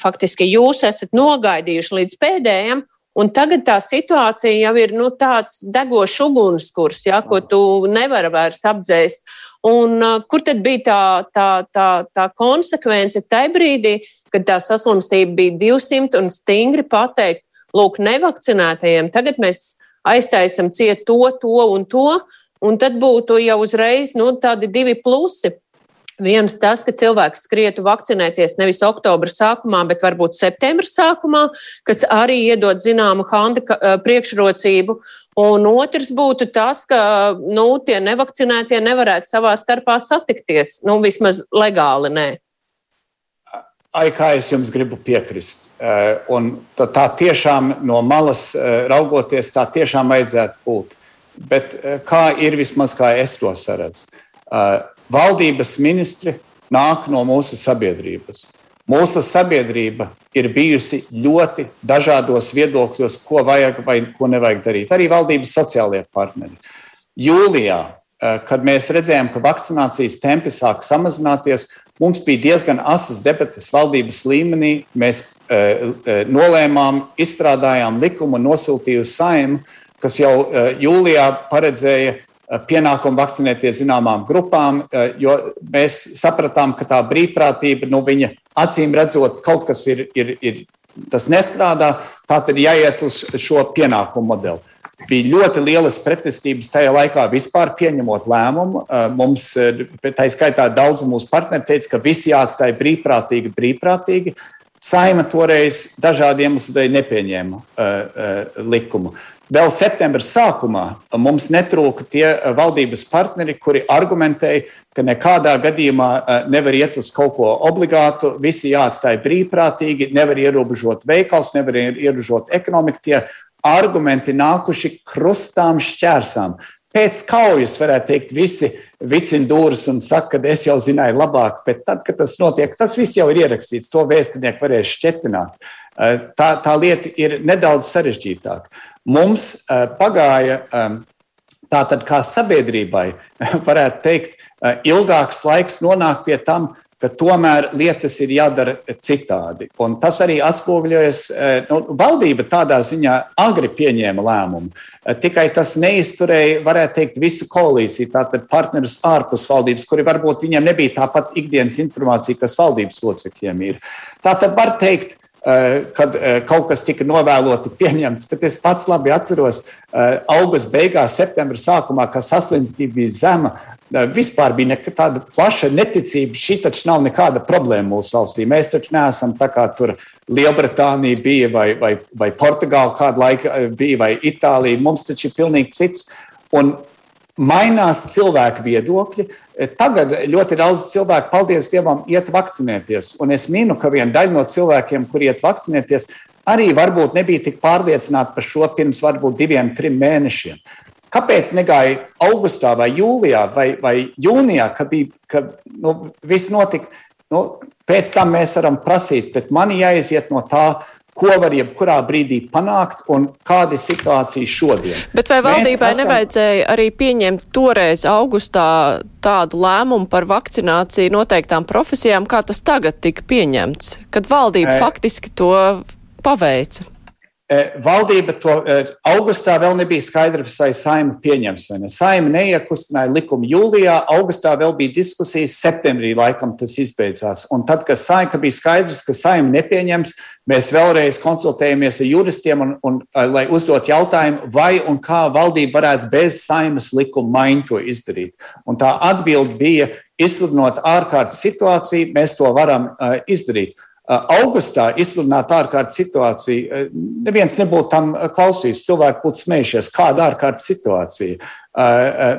faktiski jūs esat nogaidījuši līdz pēdējiem, un tagad tā situācija jau ir nu, tāds degošs ugunskurs, ja, ko tu nevari vairs apdzēst. Un, kur tad bija tā, tā, tā, tā konsekvence tajā brīdī, kad tā saslimstība bija 200 un stingri pateikt, lūk, nevakcinētajiem, tagad mēs aiztaisam ciet to, to un to. Un tad būtu jau uzreiz nu, tādi divi plusi. Viens tas, ka cilvēks skrietu vakcinēties nevis oktobra sākumā, bet varbūt septembra sākumā, kas arī iedod zināmu handika, priekšrocību. Un otrs būtu tas, ka nu, tie nevakcinētie nevarētu savā starpā satikties, nu, vismaz legāli nē. Ai, kā es jums gribu piekrist. Un tā, tiešām no malas raugoties, tā tiešām vajadzētu būt. Bet kā ir vismaz, kā es to saredzu? Valdības ministri nāk no mūsu sabiedrības. Mūsu sabiedrība ir bijusi ļoti dažādos viedokļos, ko vajag vai ko nevajag darīt. Arī valdības sociālie partneri. Jūlijā, eh, kad mēs redzējām, ka vakcinācijas tempi sāk samazināties, mums bija diezgan asas debatas valdības līmenī. Mēs e, e, nolēmām, izstrādājām likumu, nosūtīju saimu, kas jau jūlijā paredzēja Eh, pienākumu vakcinēties zināmām grupām, eh, jo mēs sapratām, ka tā brīvprātība, nu, viņa acīm redzot, kaut kas ir, ir, ir tas nestrādā, tā tad jāiet uz šo pienākumu modeli. Bija ļoti lielas pretestības tajā laikā vispār pieņemot lēmumu. Eh, mums, tā skaitā, daudz mūsu partneri teica, ka visi jāatstāj brīvprātīgi, brīvprātīgi. Saima toreiz dažādiem iemesliem nepieņēma uh, uh, likumu. Vēl septembra sākumā mums netrūka tie eh, valdības partneri, kuri argumentēja, ka nekādā gadījumā eh, nevar iet uz kaut ko obligātu, visi jāatstāj brīvprātīgi, nevar ierobežot veikals, nevar ierobežot ekonomiku. Tie argumenti nākuši krustām šķērsām. Pēc kaujas varētu teikt, visi vicina dūrus un saka, ka es jau zināju labāk, bet tad, kad tas notiek, tas viss jau ir ierakstīts, to vēsturinieku varēs šķetināt. Eh, tā, tā lieta ir nedaudz sarežģītāka. Mums uh, pagāja um, tātad kā sabiedrībai, varētu teikt, uh, ilgāks laiks nonākt pie tam, ka tomēr lietas ir jādara citādi. Un tas arī atspoguļojas. Nu, valdība tādā ziņā agri pieņēma lēmumu. Tikai tas neizturēja, varētu teikt, visu koalīciju, tātad partnerus ārpus valdības, kuri varbūt viņiem nebija tāpat ikdienas informācija, kas valdības locekļiem ir. Tātad var teikt, Eh, kad eh, kaut kas tika novēloti pieņemts. Bet es pats labi atceros, eh, augusta beigās, septembra sākumā, kad saslimstība bija zema, vispār bija tāda plaša neticība. Šī taču nav nekāda problēma mūsu valstī. Mēs taču neesam tā kā tur Lielbritānija bija vai, vai, vai Portugāla kādu laiku bija vai Itālija. Mums taču ir pilnīgi cits. Un mainās cilvēku viedokļi. Tagad ļoti daudz cilvēku, paldies Dievam, iet vakcinēties. Un es minu, ka viena daļa no cilvēkiem, kur iet vakcinēties, arī varbūt nebija tik pārliecināti par šo pirms varbūt diviem, trim mēnešiem. Kāpēc negāja augustā vai jūlijā vai, vai jūnijā, kad bija, kad, nu, viss notika? Nu, pēc tam mēs varam prasīt, bet man jāiziet no tā, ko var jebkurā brīdī panākt un kāda ir situācija šodien. Bet vai valdībai esam... nevajadzēja arī pieņemt toreiz augustā tādu lēmumu par vakcināciju noteiktām profesijām, kā tas tagad tika pieņemts, kad valdība e... faktiski to paveica? E, valdība to e, augustā vēl nebija skaidrs, vai saima pieņems vai ne. Saima neiekustināja likumu jūlijā, augustā vēl bija diskusijas, septembrī laikam tas izbeidzās. Un tad, kad saima bija skaidrs, ka saima nepieņems, mēs vēlreiz konsultējāmies ar juristiem, un, un, e, lai uzdot jautājumu, vai un kā valdība varētu bez saimas likuma maiņu to izdarīt. Un tā atbilde bija, izsludinot ārkārtas situāciju, mēs to varam uh, izdarīt. Uh, augustā izsludināt ārkārtas situāciju, uh, neviens nebūtu tam uh, klausījis. Cilvēki būtu smējušies, kāda ārkārtas situācija.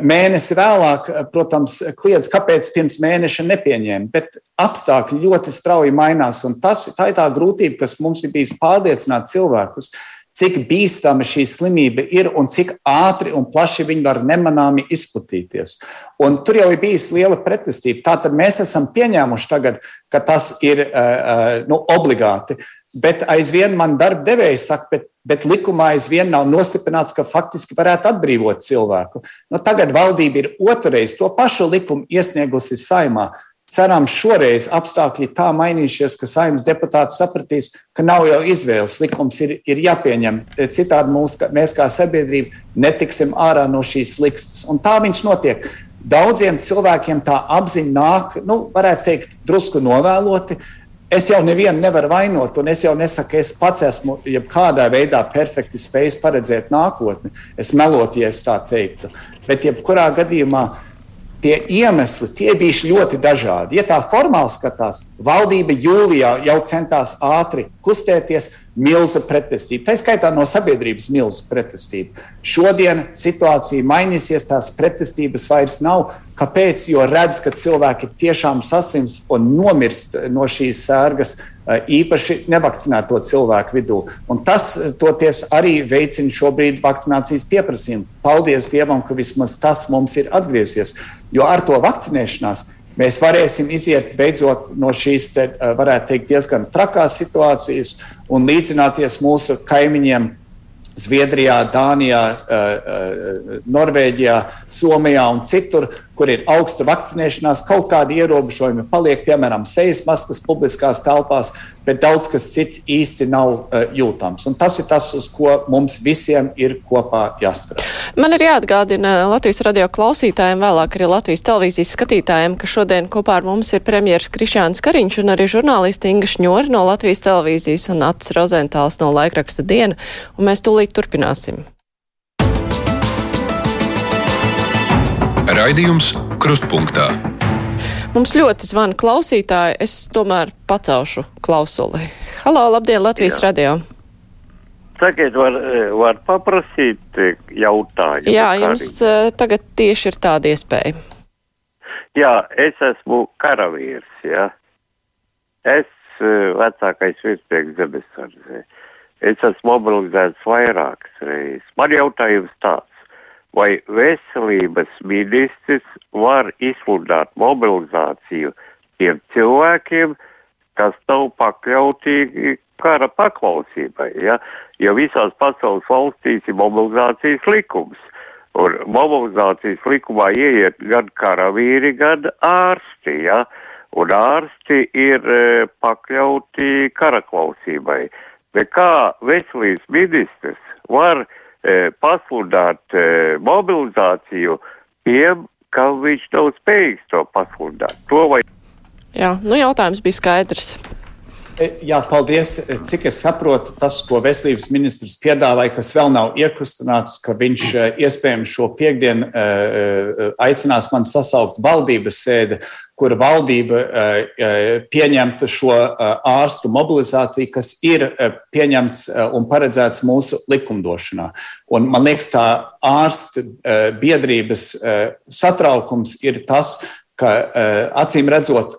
Mēnesi vēlāk, protams, kliedz, kāpēc pirms mēneša nepieņēma, bet apstākļi ļoti strauji mainās. Tas, tā ir tā grūtība, kas mums ir bijis pārliecināt cilvēkus, cik bīstama šī slimība ir un cik ātri un plaši viņa var nemanāmi izplatīties. Un tur jau ir bijis liela pretestība. Tātad mēs esam pieņēmuši tagad, ka tas ir uh, nu, obligāti. Bet aizvien man darba devēja saka, bet, bet likumā aizvien nav nostiprināts, ka faktiski varētu atbrīvot cilvēku. Nu, tagad valdība ir otrreiz to pašu likumu iesniegusi saimā. Ceram, šoreiz apstākļi tā mainīsies, ka saimnes deputāti sapratīs, ka nav jau izvēles. Likums ir, ir jāpieņem. Citādi mūs, mēs kā sabiedrība netiksim ārā no šīs likstas. Un tā viņš notiek. Daudziem cilvēkiem tā apziņa nāk, nu, varētu teikt, drusku novēloti, Es jau nevienu nevaru vainot, un es jau nesaku, es pats esmu jebkādā veidā perfekti spējis paredzēt nākotni. Es melotu, ja es tā teiktu. Bet jebkurā gadījumā tie iemesli tie bija ļoti dažādi. Ja tā formāli skatās, valdība jūlijā jau centās ātri kustēties, milza pretestība. Tā skaitā no sabiedrības milza pretestība. Šodien situācija mainīsies, tās pretestības vairs nav. Kāpēc? Jo redz, ka cilvēki tiešām sasims un nomirst no šīs sērgas, īpaši nevakcinēto cilvēku vidū. Un tas toties arī veicina šobrīd vakcinācijas pieprasījumu. Paldies Dievam, ka vismaz tas mums ir atgriezies. Jo ar to vakcinēšanās mēs varēsim iziet beidzot no šīs, te, varētu teikt, diezgan trakās situācijas un līdzināties mūsu kaimiņiem. Zviedrijā, Dānijā, Norvēģijā, Somijā un citur, kur ir augsta vakcinēšanās, kaut kādi ierobežojumi paliek, piemēram, sejas maskas publiskās telpās, bet daudz kas cits īsti nav uh, jūtams. Un tas ir tas, uz ko mums visiem ir kopā jāstrādā. Man ir jāatgādina Latvijas radio klausītājiem, vēlāk arī Latvijas televīzijas skatītājiem, ka šodien kopā ar mums ir premjeras Krišāns Kariņš un arī žurnālisti Inga Šņori no Latvijas televīzijas un Ats Rozentāls no laikraksta Diena, un mēs tūlīt turpināsim. Raidījums Krustpunktā. Mums ļoti zvana klausītāji. Es tomēr pacelšu klausuli. Halo, labdien, Latvijas Jā. radio! Sakiet, var, var paprasīt jautājumu? Jā, jums arī. tagad tieši ir tāda iespēja. Jā, es esmu karavīrs, jā. Es vecākais virsnieks zemesardzē. Es esmu mobilizēts vairākas reizes. Man jautājums tāds vai veselības ministrs var izsludināt mobilizāciju tiem cilvēkiem, kas nav pakļautīgi kara paklausībai, ja? jo visās pasaules valstīs ir mobilizācijas likums. Un mobilizācijas likumā ieiet gan karavīri, gan ārsti, ja? un ārsti ir e, pakļauti karaklausībai. Bet kā veselības ministrs var E, pasludināt e, mobilizāciju tiem, kam viņš nav spējīgs to pasludināt. To vai... Jā, nu jautājums bija skaidrs. E, jā, paldies. Cik es saprotu, tas, ko veselības ministrs piedāvāja, kas vēl nav iekustināts, ka viņš iespējams šo piekdienu aicinās man sasaukt valdības sēdi, kur valdība eh, eh, pieņemtu šo eh, ārstu mobilizāciju, kas ir pieņemts un paredzēts mūsu likumdošanā. Un, man liekas, tā ārstu biedrības satraukums ir tas, ka acīm redzot,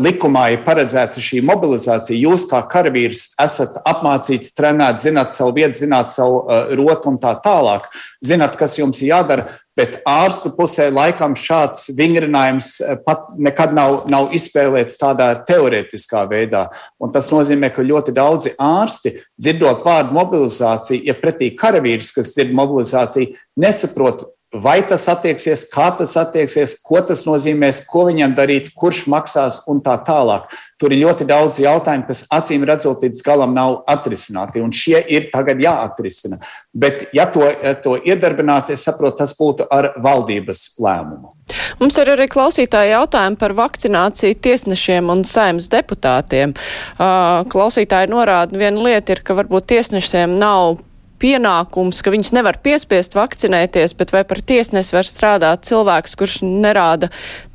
likumā ir paredzēta šī mobilizācija. Jūs, kā karavīrs, esat apmācīts, trenēts, zināt savu vietu, zināt savu rotu un tā tālāk. Zināt, kas jums ir jādara, bet ārstu pusē laikam šāds vingrinājums pat nekad nav, nav izspēlēts tādā teorētiskā veidā. Un tas nozīmē, ka ļoti daudzi ārsti, dzirdot vārdu mobilizācija, ja pretī karavīrs, kas dzird mobilizāciju, nesaprot, vai tas attieksies, kā tas attieksies, ko tas nozīmēs, ko viņam darīt, kurš maksās un tā tālāk. Tur ir ļoti daudz jautājumu, kas acīm redzot līdz galam nav atrisināti, un šie ir tagad jāatrisina. Bet, ja to, to iedarbināt, es saprotu, tas būtu ar valdības lēmumu. Mums ir arī klausītāji jautājumi par vakcināciju tiesnešiem un saimnes deputātiem. Klausītāji norāda, viena lieta ir, ka varbūt tiesnešiem nav pienākums, ka viņus nevar piespiest vakcinēties, bet vai par tiesnesi var strādāt cilvēks, kurš nerāda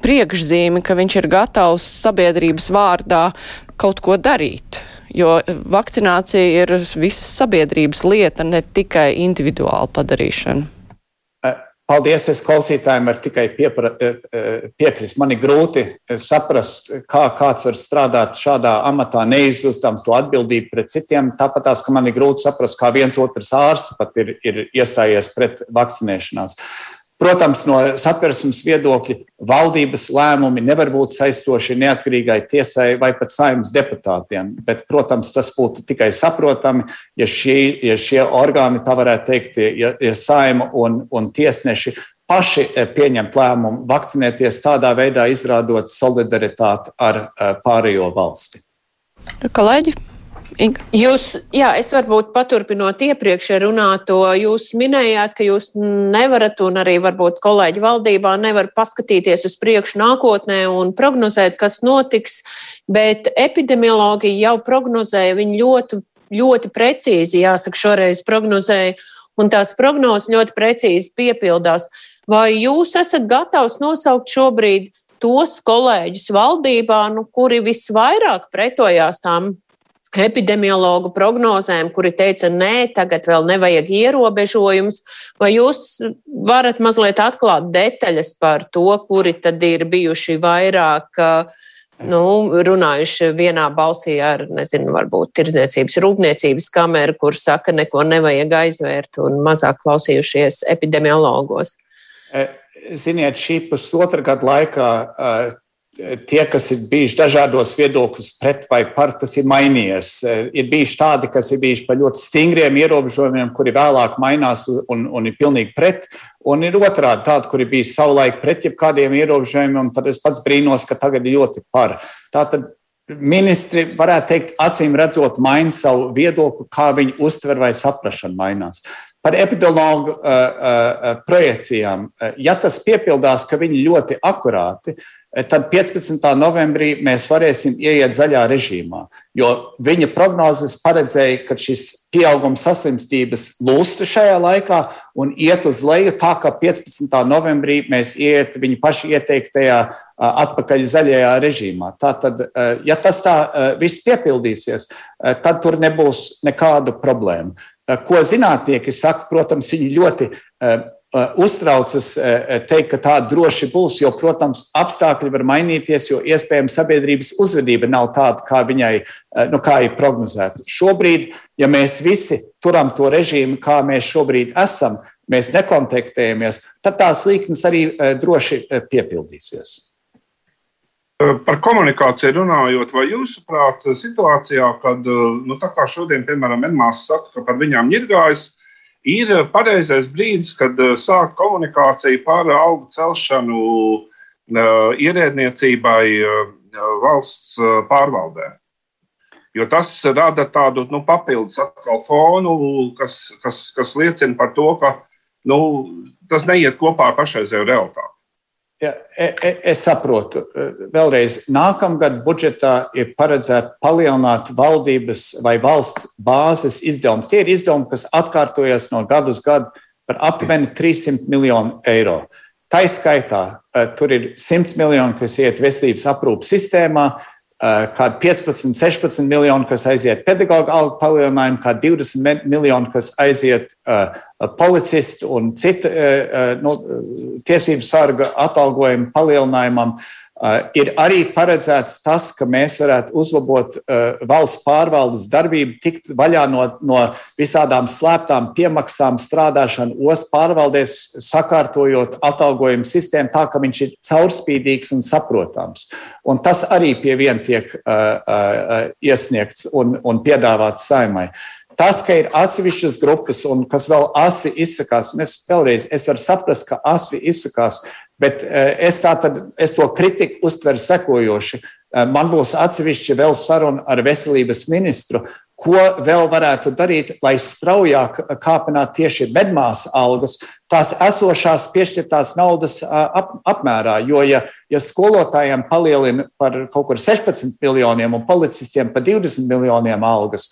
priekšzīmi, ka viņš ir gatavs sabiedrības vārdā kaut ko darīt. Jo vakcinācija ir visas sabiedrības lieta, ne tikai individuāla padarīšana. Paldies, es klausītājiem varu tikai piepra, eh, eh, piekrist. Man ir grūti eh, saprast, kā kāds var strādāt šādā amatā, neizjustams to atbildību pret citiem. Tāpat tās, ka man ir grūti saprast, kā viens otrs ārsts pat ir, ir iestājies pret vakcinēšanās. Protams, no satversmes viedokļa valdības lēmumi nevar būt saistoši neatkarīgai tiesai vai pat saimnes deputātiem, bet, protams, tas būtu tikai saprotami, ja, šī, ja šie orgāni, tā varētu teikt, ja, ja saima un, un tiesneši paši eh, pieņemt lēmumu vakcinēties tādā veidā, izrādot solidaritāti ar eh, pārējo valsti. Kolēģi? Inga. Jūs, jā, es varbūt paturpinot iepriekš runāto, jūs minējāt, ka jūs nevarat, un arī varbūt kolēģi valdībā nevar paskatīties uz priekšu nākotnē un prognozēt, kas notiks, bet epidemiologi jau prognozēja, viņi ļoti, ļoti precīzi, jāsaka, šoreiz prognozēja, un tās prognozes ļoti precīzi piepildās. Vai jūs esat gatavs nosaukt šobrīd tos kolēģus valdībā, nu, kuri visvairāk pretojās tām epidemiologu prognozēm, kuri teica, nē, tagad vēl nevajag ierobežojums, vai jūs varat mazliet atklāt detaļas par to, kuri tad ir bijuši vairāk nu, runājuši vienā balsī ar, nezinu, varbūt tirdzniecības rūpniecības kameru, kur saka, neko nevajag aizvērt un mazāk klausījušies epidemiologos? E, ziniet, šī pusotra gada laikā tie, kas ir bijuši dažādos viedokļos pret vai par, tas ir mainījies. Ir bijuši tādi, kas ir bijuši par ļoti stingriem ierobežojumiem, kuri vēlāk mainās un, un ir pilnīgi pret. Un ir otrādi tādi, kuri bija savulaik pret jebkādiem ierobežojumiem, tad es pats brīnos, ka tagad ir ļoti par. Tātad ministri, varētu teikt, acīm redzot, maina savu viedokli, kā viņi uztver vai saprašana mainās. Par epidemiologu uh, uh, projekcijām. Ja tas piepildās, ka viņi ļoti akurāti, tad 15. novembrī mēs varēsim ieiet zaļā režīmā. Jo viņa prognozes paredzēja, ka šis pieaugums saslimstības lūsta šajā laikā un iet uz leju, tā ka 15. novembrī mēs iet viņa paša ieteiktajā atpakaļ zaļajā režīmā. Tātad, ja tas tā viss piepildīsies, tad tur nebūs nekādu problēmu. Ko zinātnieki saka, protams, viņi ļoti uztraucas uh, uh, teikt, ka tā droši būs, jo, protams, apstākļi var mainīties, jo iespējams sabiedrības uzvedība nav tāda, kā viņai nu, kā ir prognozēta. Šobrīd, ja mēs visi turam to režīmu, kā mēs šobrīd esam, mēs nekontaktējamies, tad tās līknes arī droši piepildīsies. Par komunikāciju runājot, vai jūsuprāt, situācijā, kad nu, šodien, piemēram, Enmārs saka, ka par viņām ir gājis, ir pareizais brīdis, kad eh, sāk komunikācija par algu celšanu eh, ierēdniecībai eh, valsts pārvaldē. Jo tas rada tādu nu, papildus fonu, kas, kas, kas liecina par to, ka nu, tas neiet kopā ar pašreizēju realitāti. Ja, e, e, es saprotu. E, vēlreiz, nākamgad budžetā ir paredzēta palielināt valdības vai valsts bāzes izdevumus. Tie ir izdevumi, kas atkārtojas no gadu uz gadu par aptuveni 300 miljonu eiro. Tā izskaitā tur ir 100 miljoni, kas iet veselības aprūpas sistēmā, kādi 15, 16 miljoni, kas aiziet pedagoģa algu palielinājumu, kādi 20 miljoni, kas aiziet uh, policistu un citu uh, nu, tiesību sarga atalgojumu palielinājumam. Uh, Uh, ir arī paredzēts tas, ka mēs varētu uzlabot uh, valsts pārvaldes darbību, tikt vaļā no, no visādām slēptām piemaksām, strādāšanu ostas pārvaldēs, sakārtojot atalgojumu sistēmu tā, ka viņš ir caurspīdīgs un saprotams. Un tas arī pie viena tiek uh, uh, iesniegts un, un piedāvāts saimai. Tas, ka ir atsevišķas grupas un kas vēl asi izsakās, un es vēlreiz es varu saprast, ka asi izsakās, Bet eh, es, tātad, es to kritiku uztveru sekojoši. Eh, man būs atsevišķi vēl saruna ar veselības ministru, ko vēl varētu darīt, lai straujāk kāpinātu tieši medmāsu algas, tās esošās piešķirtās naudas ap, apmērā. Jo, ja, ja skolotājiem palielina par kaut kur 16 miljoniem un policistiem par 20 miljoniem algas,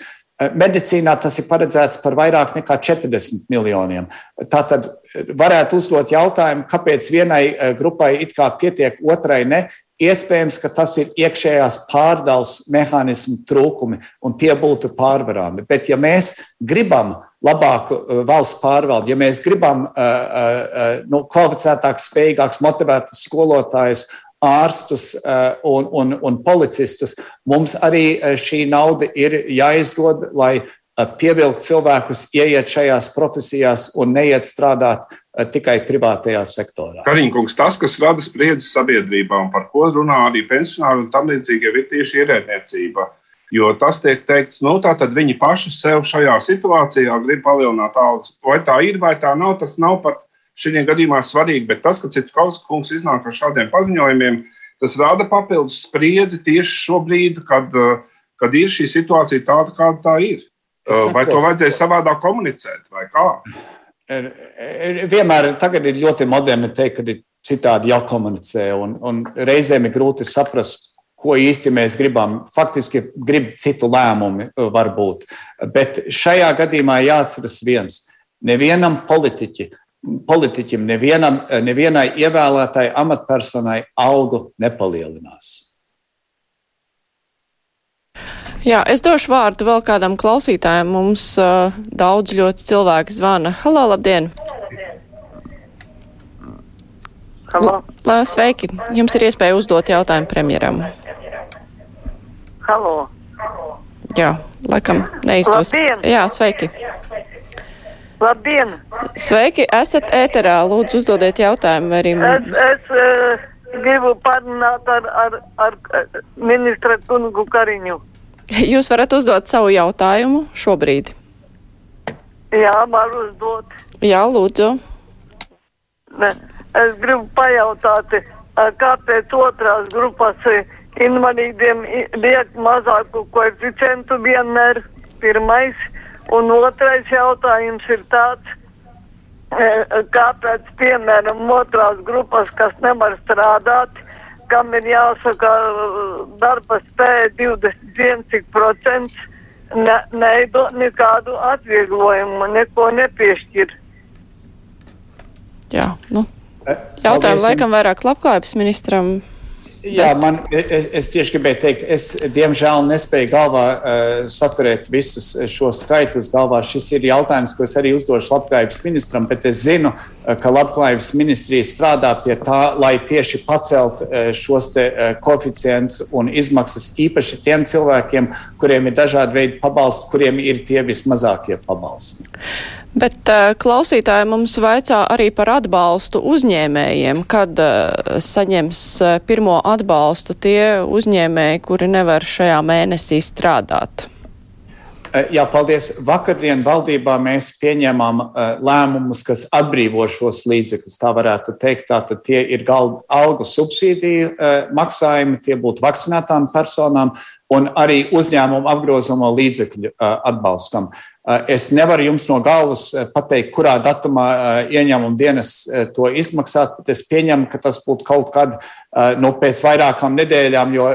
medicīnā tas ir paredzēts par vairāk nekā 40 miljoniem. Tātad eh, varētu uzdot jautājumu, kāpēc vienai eh, grupai it kā pietiek, otrai ne. Iespējams, ka tas ir iekšējās pārdales mehānismu trūkumi, un tie būtu pārvarāmi. Bet, ja mēs gribam labāku valsts pārvaldi, ja mēs gribam nu, kvalificētākus, spējīgākus, motivētus skolotājus ārstus eh, un, un, un policistus. Mums arī eh, šī nauda ir jāizdod, lai eh, pievilkt cilvēkus, ieiet šajās profesijās un neiet strādāt tikai privātajā sektorā. Kariņkungs, tas, kas rada spriedzes sabiedrībā un par ko runā arī pensionāri un tam līdzīgi, ir tieši ierēdniecība. Jo tas tiek teikts, nu, tā tad viņi paši sev šajā situācijā grib palielināt algas. Vai tā ir, vai tā nav, tas nav pat šajā gadījumā svarīgi, bet tas, ka Citskaus kungs iznāk ar šādiem paziņojumiem, tas rada papildus spriedzi tieši šobrīd, kad uh, kad ir šī situācija tāda, kāda tā ir. Vai to vajadzēja savādāk komunicēt, vai kā? Er, er, vienmēr ir ļoti moderni teikt, ka ir citādi jākomunicē, un, un reizēm ir grūti saprast, ko īsti mēs gribam. Faktiski grib citu lēmumu, varbūt. Bet šajā gadījumā jāatceras viens. Nevienam politiķi, politiķim, nevienam, nevienai ievēlētai amatpersonai algu nepalielinās. Jā, es došu vārdu vēl kādam klausītājam. Mums uh, daudz ļoti cilvēku zvana. Halo, labdien! Halo. L sveiki! Jums ir iespēja uzdot jautājumu premjeram. Halo. Jā, laikam neizdos. Labdien! Jā, sveiki! Labdien! Sveiki, esat ēterā. Lūdzu, uzdodiet jautājumu. Arī Es, es uh, gribu parunāt ar, ar, ar uh, ministra kungu Kariņu. Jūs varat uzdot savu jautājumu šobrīd. Jā, var uzdot. Jā, lūdzu. Ne, es gribu pajautāt, eh, kāpēc otrās grupas invalīdiem liek mazāku koeficientu vienmēr pirmais, un otrais jautājums ir tāds, eh, kāpēc, piemēram, otrās grupas, kas nevar strādāt, kam ir jāsaka darba spēja 21 cik procents, ne, neidot nekādu atvieglojumu, neko nepiešķir. Jā, nu, Paldies jautājumu laikam vairāk labklājības ministram. Jā, man, es, es tieši gribēju teikt, es diemžēl nespēju galvā uh, saturēt visus šos skaitļus. Galvā šis ir jautājums, ko es arī uzdošu labklājības ministram, bet es zinu, ka labklājības ministrija strādā pie tā, lai tieši pacelt uh, šos te, uh, koeficients un izmaksas īpaši tiem cilvēkiem, kuriem ir dažādi veidi pabalsti, kuriem ir tie vismazākie pabalsti. Bet klausītāji mums vaicā arī par atbalstu uzņēmējiem, kad saņems pirmo atbalstu tie uzņēmēji, kuri nevar šajā mēnesī strādāt. Eh, Jā, paldies. Vakardien valdībā mēs pieņēmām uh, lēmumus, kas atbrīvo šos līdzekļus. Tā varētu teikt, tātad tie ir algu subsīdiju uh, maksājumi, tie būtu vakcinētām personām un arī uzņēmumu apgrozumu līdzekļu atbalstam. Es nevaru jums no galvas pateikt, kurā datumā ieņēmuma dienas to izmaksāt, bet es pieņemu, ka tas būtu kaut kad nu, pēc vairākām nedēļām, jo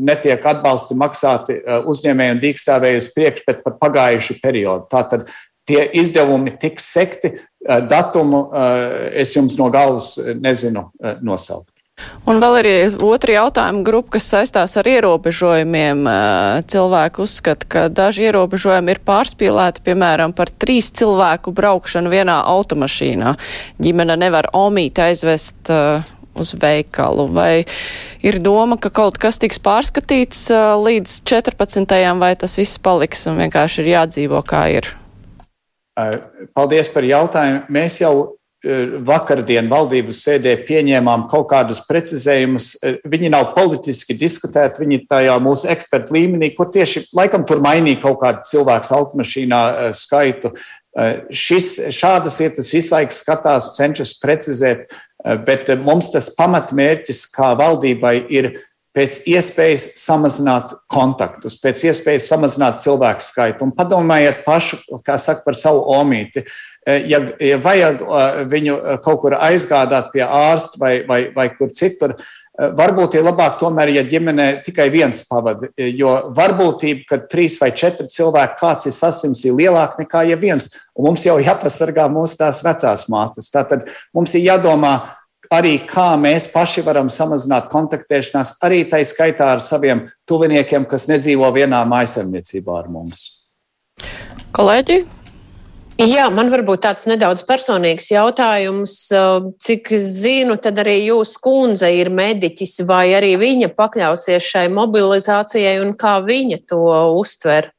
netiek atbalsti maksāti uzņēmēji un dīkstāvēji uz priekšu, bet par pagājušu periodu. Tātad tie izdevumi tiks sekti, datumu es jums no galvas nezinu nosaukt. Un vēl ir otra jautājuma grupa, kas saistās ar ierobežojumiem. Cilvēki uzskata, ka daži ierobežojumi ir pārspīlēti, piemēram, par trīs cilvēku braukšanu vienā automašīnā. Ģimene nevar omīti aizvest uz veikalu. Vai ir doma, ka kaut kas tiks pārskatīts līdz 14. vai tas viss paliks un vienkārši ir jādzīvo kā ir? Paldies par jautājumu. Mēs jau vakardien valdības sēdē pieņēmām kaut kādus precizējumus. Uh, Viņi nav politiski diskutēti, viņi tajā mūsu ekspertu līmenī, kur tieši laikam tur mainīja kaut kādu cilvēku automašīnā uh, skaitu. Uh, Šis, šādas lietas visu laiku skatās, cenšas precizēt, uh, bet uh, mums tas pamatmērķis kā valdībai ir pēc iespējas samazināt kontaktus, pēc iespējas samazināt cilvēku skaitu. Un padomājiet paši, kā saka, par savu omīti. Ja, ja vajag uh, viņu kaut kur aizgādāt pie ārsta vai, vai, vai kur citur, varbūt ir labāk tomēr, ja ģimenē tikai viens pavada, jo varbūtība, ka trīs vai četri cilvēki kāds ir sasims, ir lielāka nekā ja viens. Un mums jau jāpasargā mūsu tās vecās mātes. Tātad mums ir jādomā, arī kā mēs paši varam samazināt kontaktēšanās, arī tā skaitā ar saviem tuviniekiem, kas nedzīvo vienā maisaimniecībā ar mums. Kolēģi, Jā, man varbūt tāds nedaudz personīgs jautājums. Cik es zinu, tad arī jūsu kundze ir mediķis, vai arī viņa pakļausies šai mobilizācijai un kā viņa to uztver?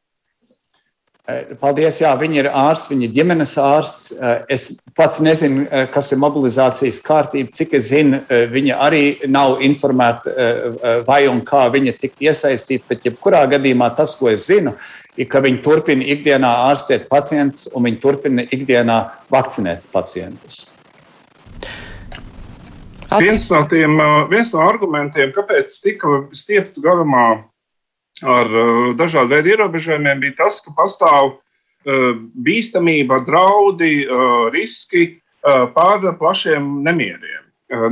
Paldies, jā, viņa ir ārsts, viņa ir ģimenes ārsts. Es pats nezinu, kas ir mobilizācijas kārtība, cik es zinu, viņa arī nav informēta vai un kā viņa tikt iesaistīta, bet jebkurā gadījumā tas, ko es zinu, ir, ka viņi turpina ikdienā ārstēt pacientus un viņi turpina ikdienā vakcinēt pacientus. Viens no, tiem, viens no argumentiem, kāpēc tika stiepts garumā ar dažādu veidu ierobežojumiem, bija tas, ka pastāv bīstamība, draudi, riski pār plašiem nemieriem.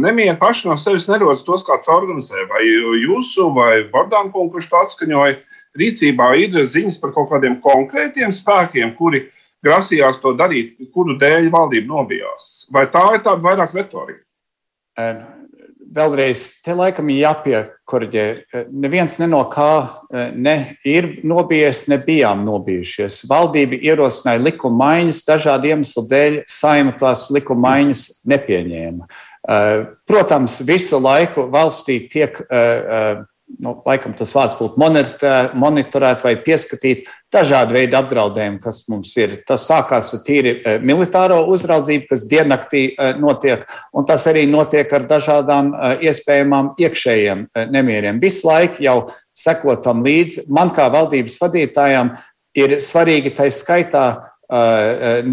Nemieri paši no sevis nerodas tos, kāds organizē, vai jūsu, vai Bordānkungu, kurš to atskaņoja, rīcībā ir ziņas par kaut kādiem konkrētiem spēkiem, kuri grasījās to darīt, kuru dēļ valdība nobijās. Vai tā ir tāda vairāk retorika? Vēlreiz, te laikam ir jāpiekorģē. Neviens ne no kā ne ir nobijies, ne bijām nobijušies. Valdība ierosināja likuma maiņas, dažādu iemeslu dēļ saima tās likuma maiņas nepieņēma. Protams, visu laiku valstī tiek nu, laikam tas vārds būtu monitorēt vai pieskatīt dažādu veidu apdraudējumu, kas mums ir. Tas sākās ar tīri e, militāro uzraudzību, kas diennaktī e, notiek, un tas arī notiek ar dažādām e, iespējamām iekšējiem nemieriem. Visu laiku jau sekotam līdzi. Man kā valdības vadītājam ir svarīgi tai skaitā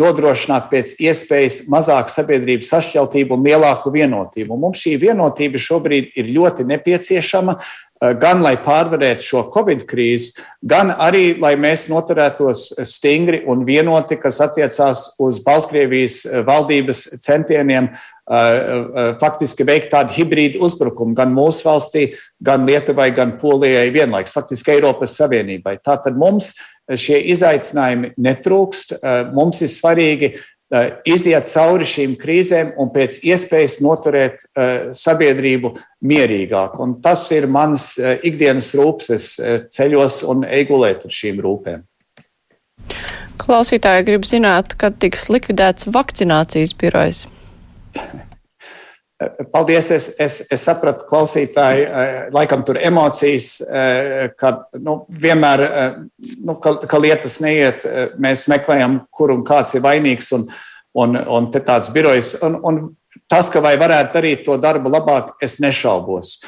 nodrošināt pēc iespējas mazāku sabiedrības sašķeltību un lielāku vienotību. Mums šī vienotība šobrīd ir ļoti nepieciešama, Eh, gan lai pārvarētu šo covid krīzi, gan arī lai mēs noturētos stingri un vienoti, kas attiecās uz Baltkrievijas valdības centieniem faktiski veikt tādu hibrīdu uzbrukumu gan mūsu valstī, gan Lietuvai, gan Polijai vienlaikus, faktiski Eiropas Savienībai. Tātad mums šie izaicinājumi netrūkst. Mums ir svarīgi Eh, iziet cauri šīm krīzēm un pēc iespējas noturēt uh, sabiedrību mierīgāk. Un tas ir mans ikdienas rūpes. Es ceļos un eigulēt ar šīm rūpēm. Klausītāji grib zināt, kad tiks likvidēts vakcinācijas birojs. Paldies! Es, es, es sapratu, klausītāji, laikam tur emocijas, ka nu, vienmēr, nu, ka, ka lietas neiet, mēs meklējam, kur un kāds ir vainīgs. Un, un, un tāds birojs. Un, un tas, ka vai varētu darīt to darbu labāk, es nešaubos.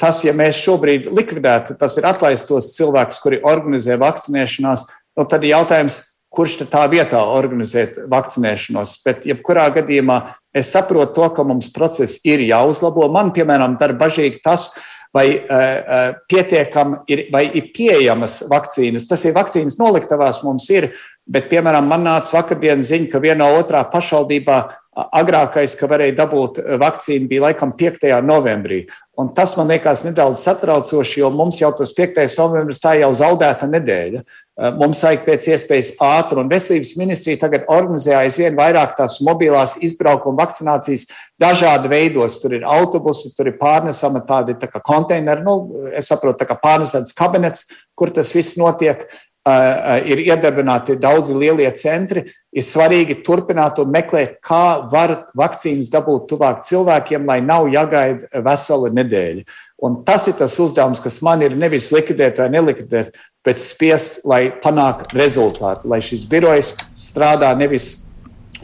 Tas, ja mēs šobrīd likvidētu, tas ir atlaistos cilvēkus, kuri organizē vakcinēšanās, nu, tad ir jautājums, kurš tā vietā organizēt vakcinēšanos. Bet, jebkurā gadījumā, es saprotu to, ka mums process ir jāuzlabo. Man, piemēram, dara bažīgi tas, vai uh, pietiekami ir, vai ir pieejamas vakcīnas. Tas ir vakcīnas noliktavās mums ir, bet, piemēram, man nāca vakardienas ziņa, ka vienā otrā pašvaldībā agrākais, ka varēja dabūt vakcīnu, bija laikam 5. novembrī. Un tas man liekas nedaudz satraucoši, jo mums jau tas 5. novembris tā jau zaudēta nedēļa. Eh, mums vajag pēc iespējas ātri, un veselības ministrija tagad organizē aizvien vairāk tās mobilās izbraukuma vakcinācijas dažādi veidos. Tur ir autobusi, tur ir pārnesama tādi tā konteineri, nu, es saprotu, tā kā pārnesams kabinets, kur tas viss notiek. Ir iedarbināti daudzi lielie centri. Ir svarīgi turpināt un meklēt, kā var vakcīnas dabūt tuvāk cilvēkiem, lai nav jāgaida vesela nedēļa. Un tas ir tas uzdevums, kas man ir nevis likvidēt vai nelikvidēt, bet spiest, lai panāktu rezultātu, lai šis birojs strādā nevis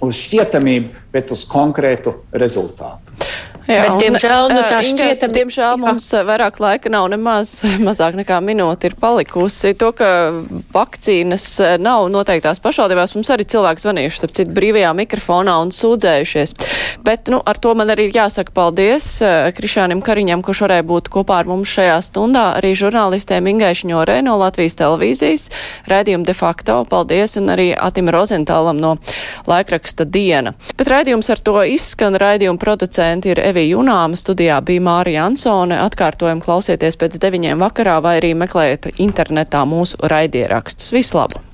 uz šķietamību, bet uz konkrētu rezultātu. Jā, Bet, diemžēl, nu, tā šķiet, diemžēl mums vairāk laika nav nemaz, mazāk nekā minūte ir palikusi. To, ka vakcīnas nav noteiktās pašvaldībās, mums arī cilvēki zvanījuši, starp citu, brīvajā mikrofonā un sūdzējušies. Bet, nu, ar to man arī ir jāsaka paldies Krišānam Kariņam, kurš varēja būt kopā ar mums šajā stundā, arī žurnālistēm Ingai Šņorē no Latvijas televīzijas, rēdījuma de facto, paldies, un arī Atim Rozentālam no laikraksta diena. Bet rēdījums ar to izskan, rēdījuma producenti ir Evija Junāma studijā bija Mārija Ansone. Atkārtojumu klausieties pēc deviņiem vakarā vai arī meklējiet internetā mūsu raidierakstus. Visu labu!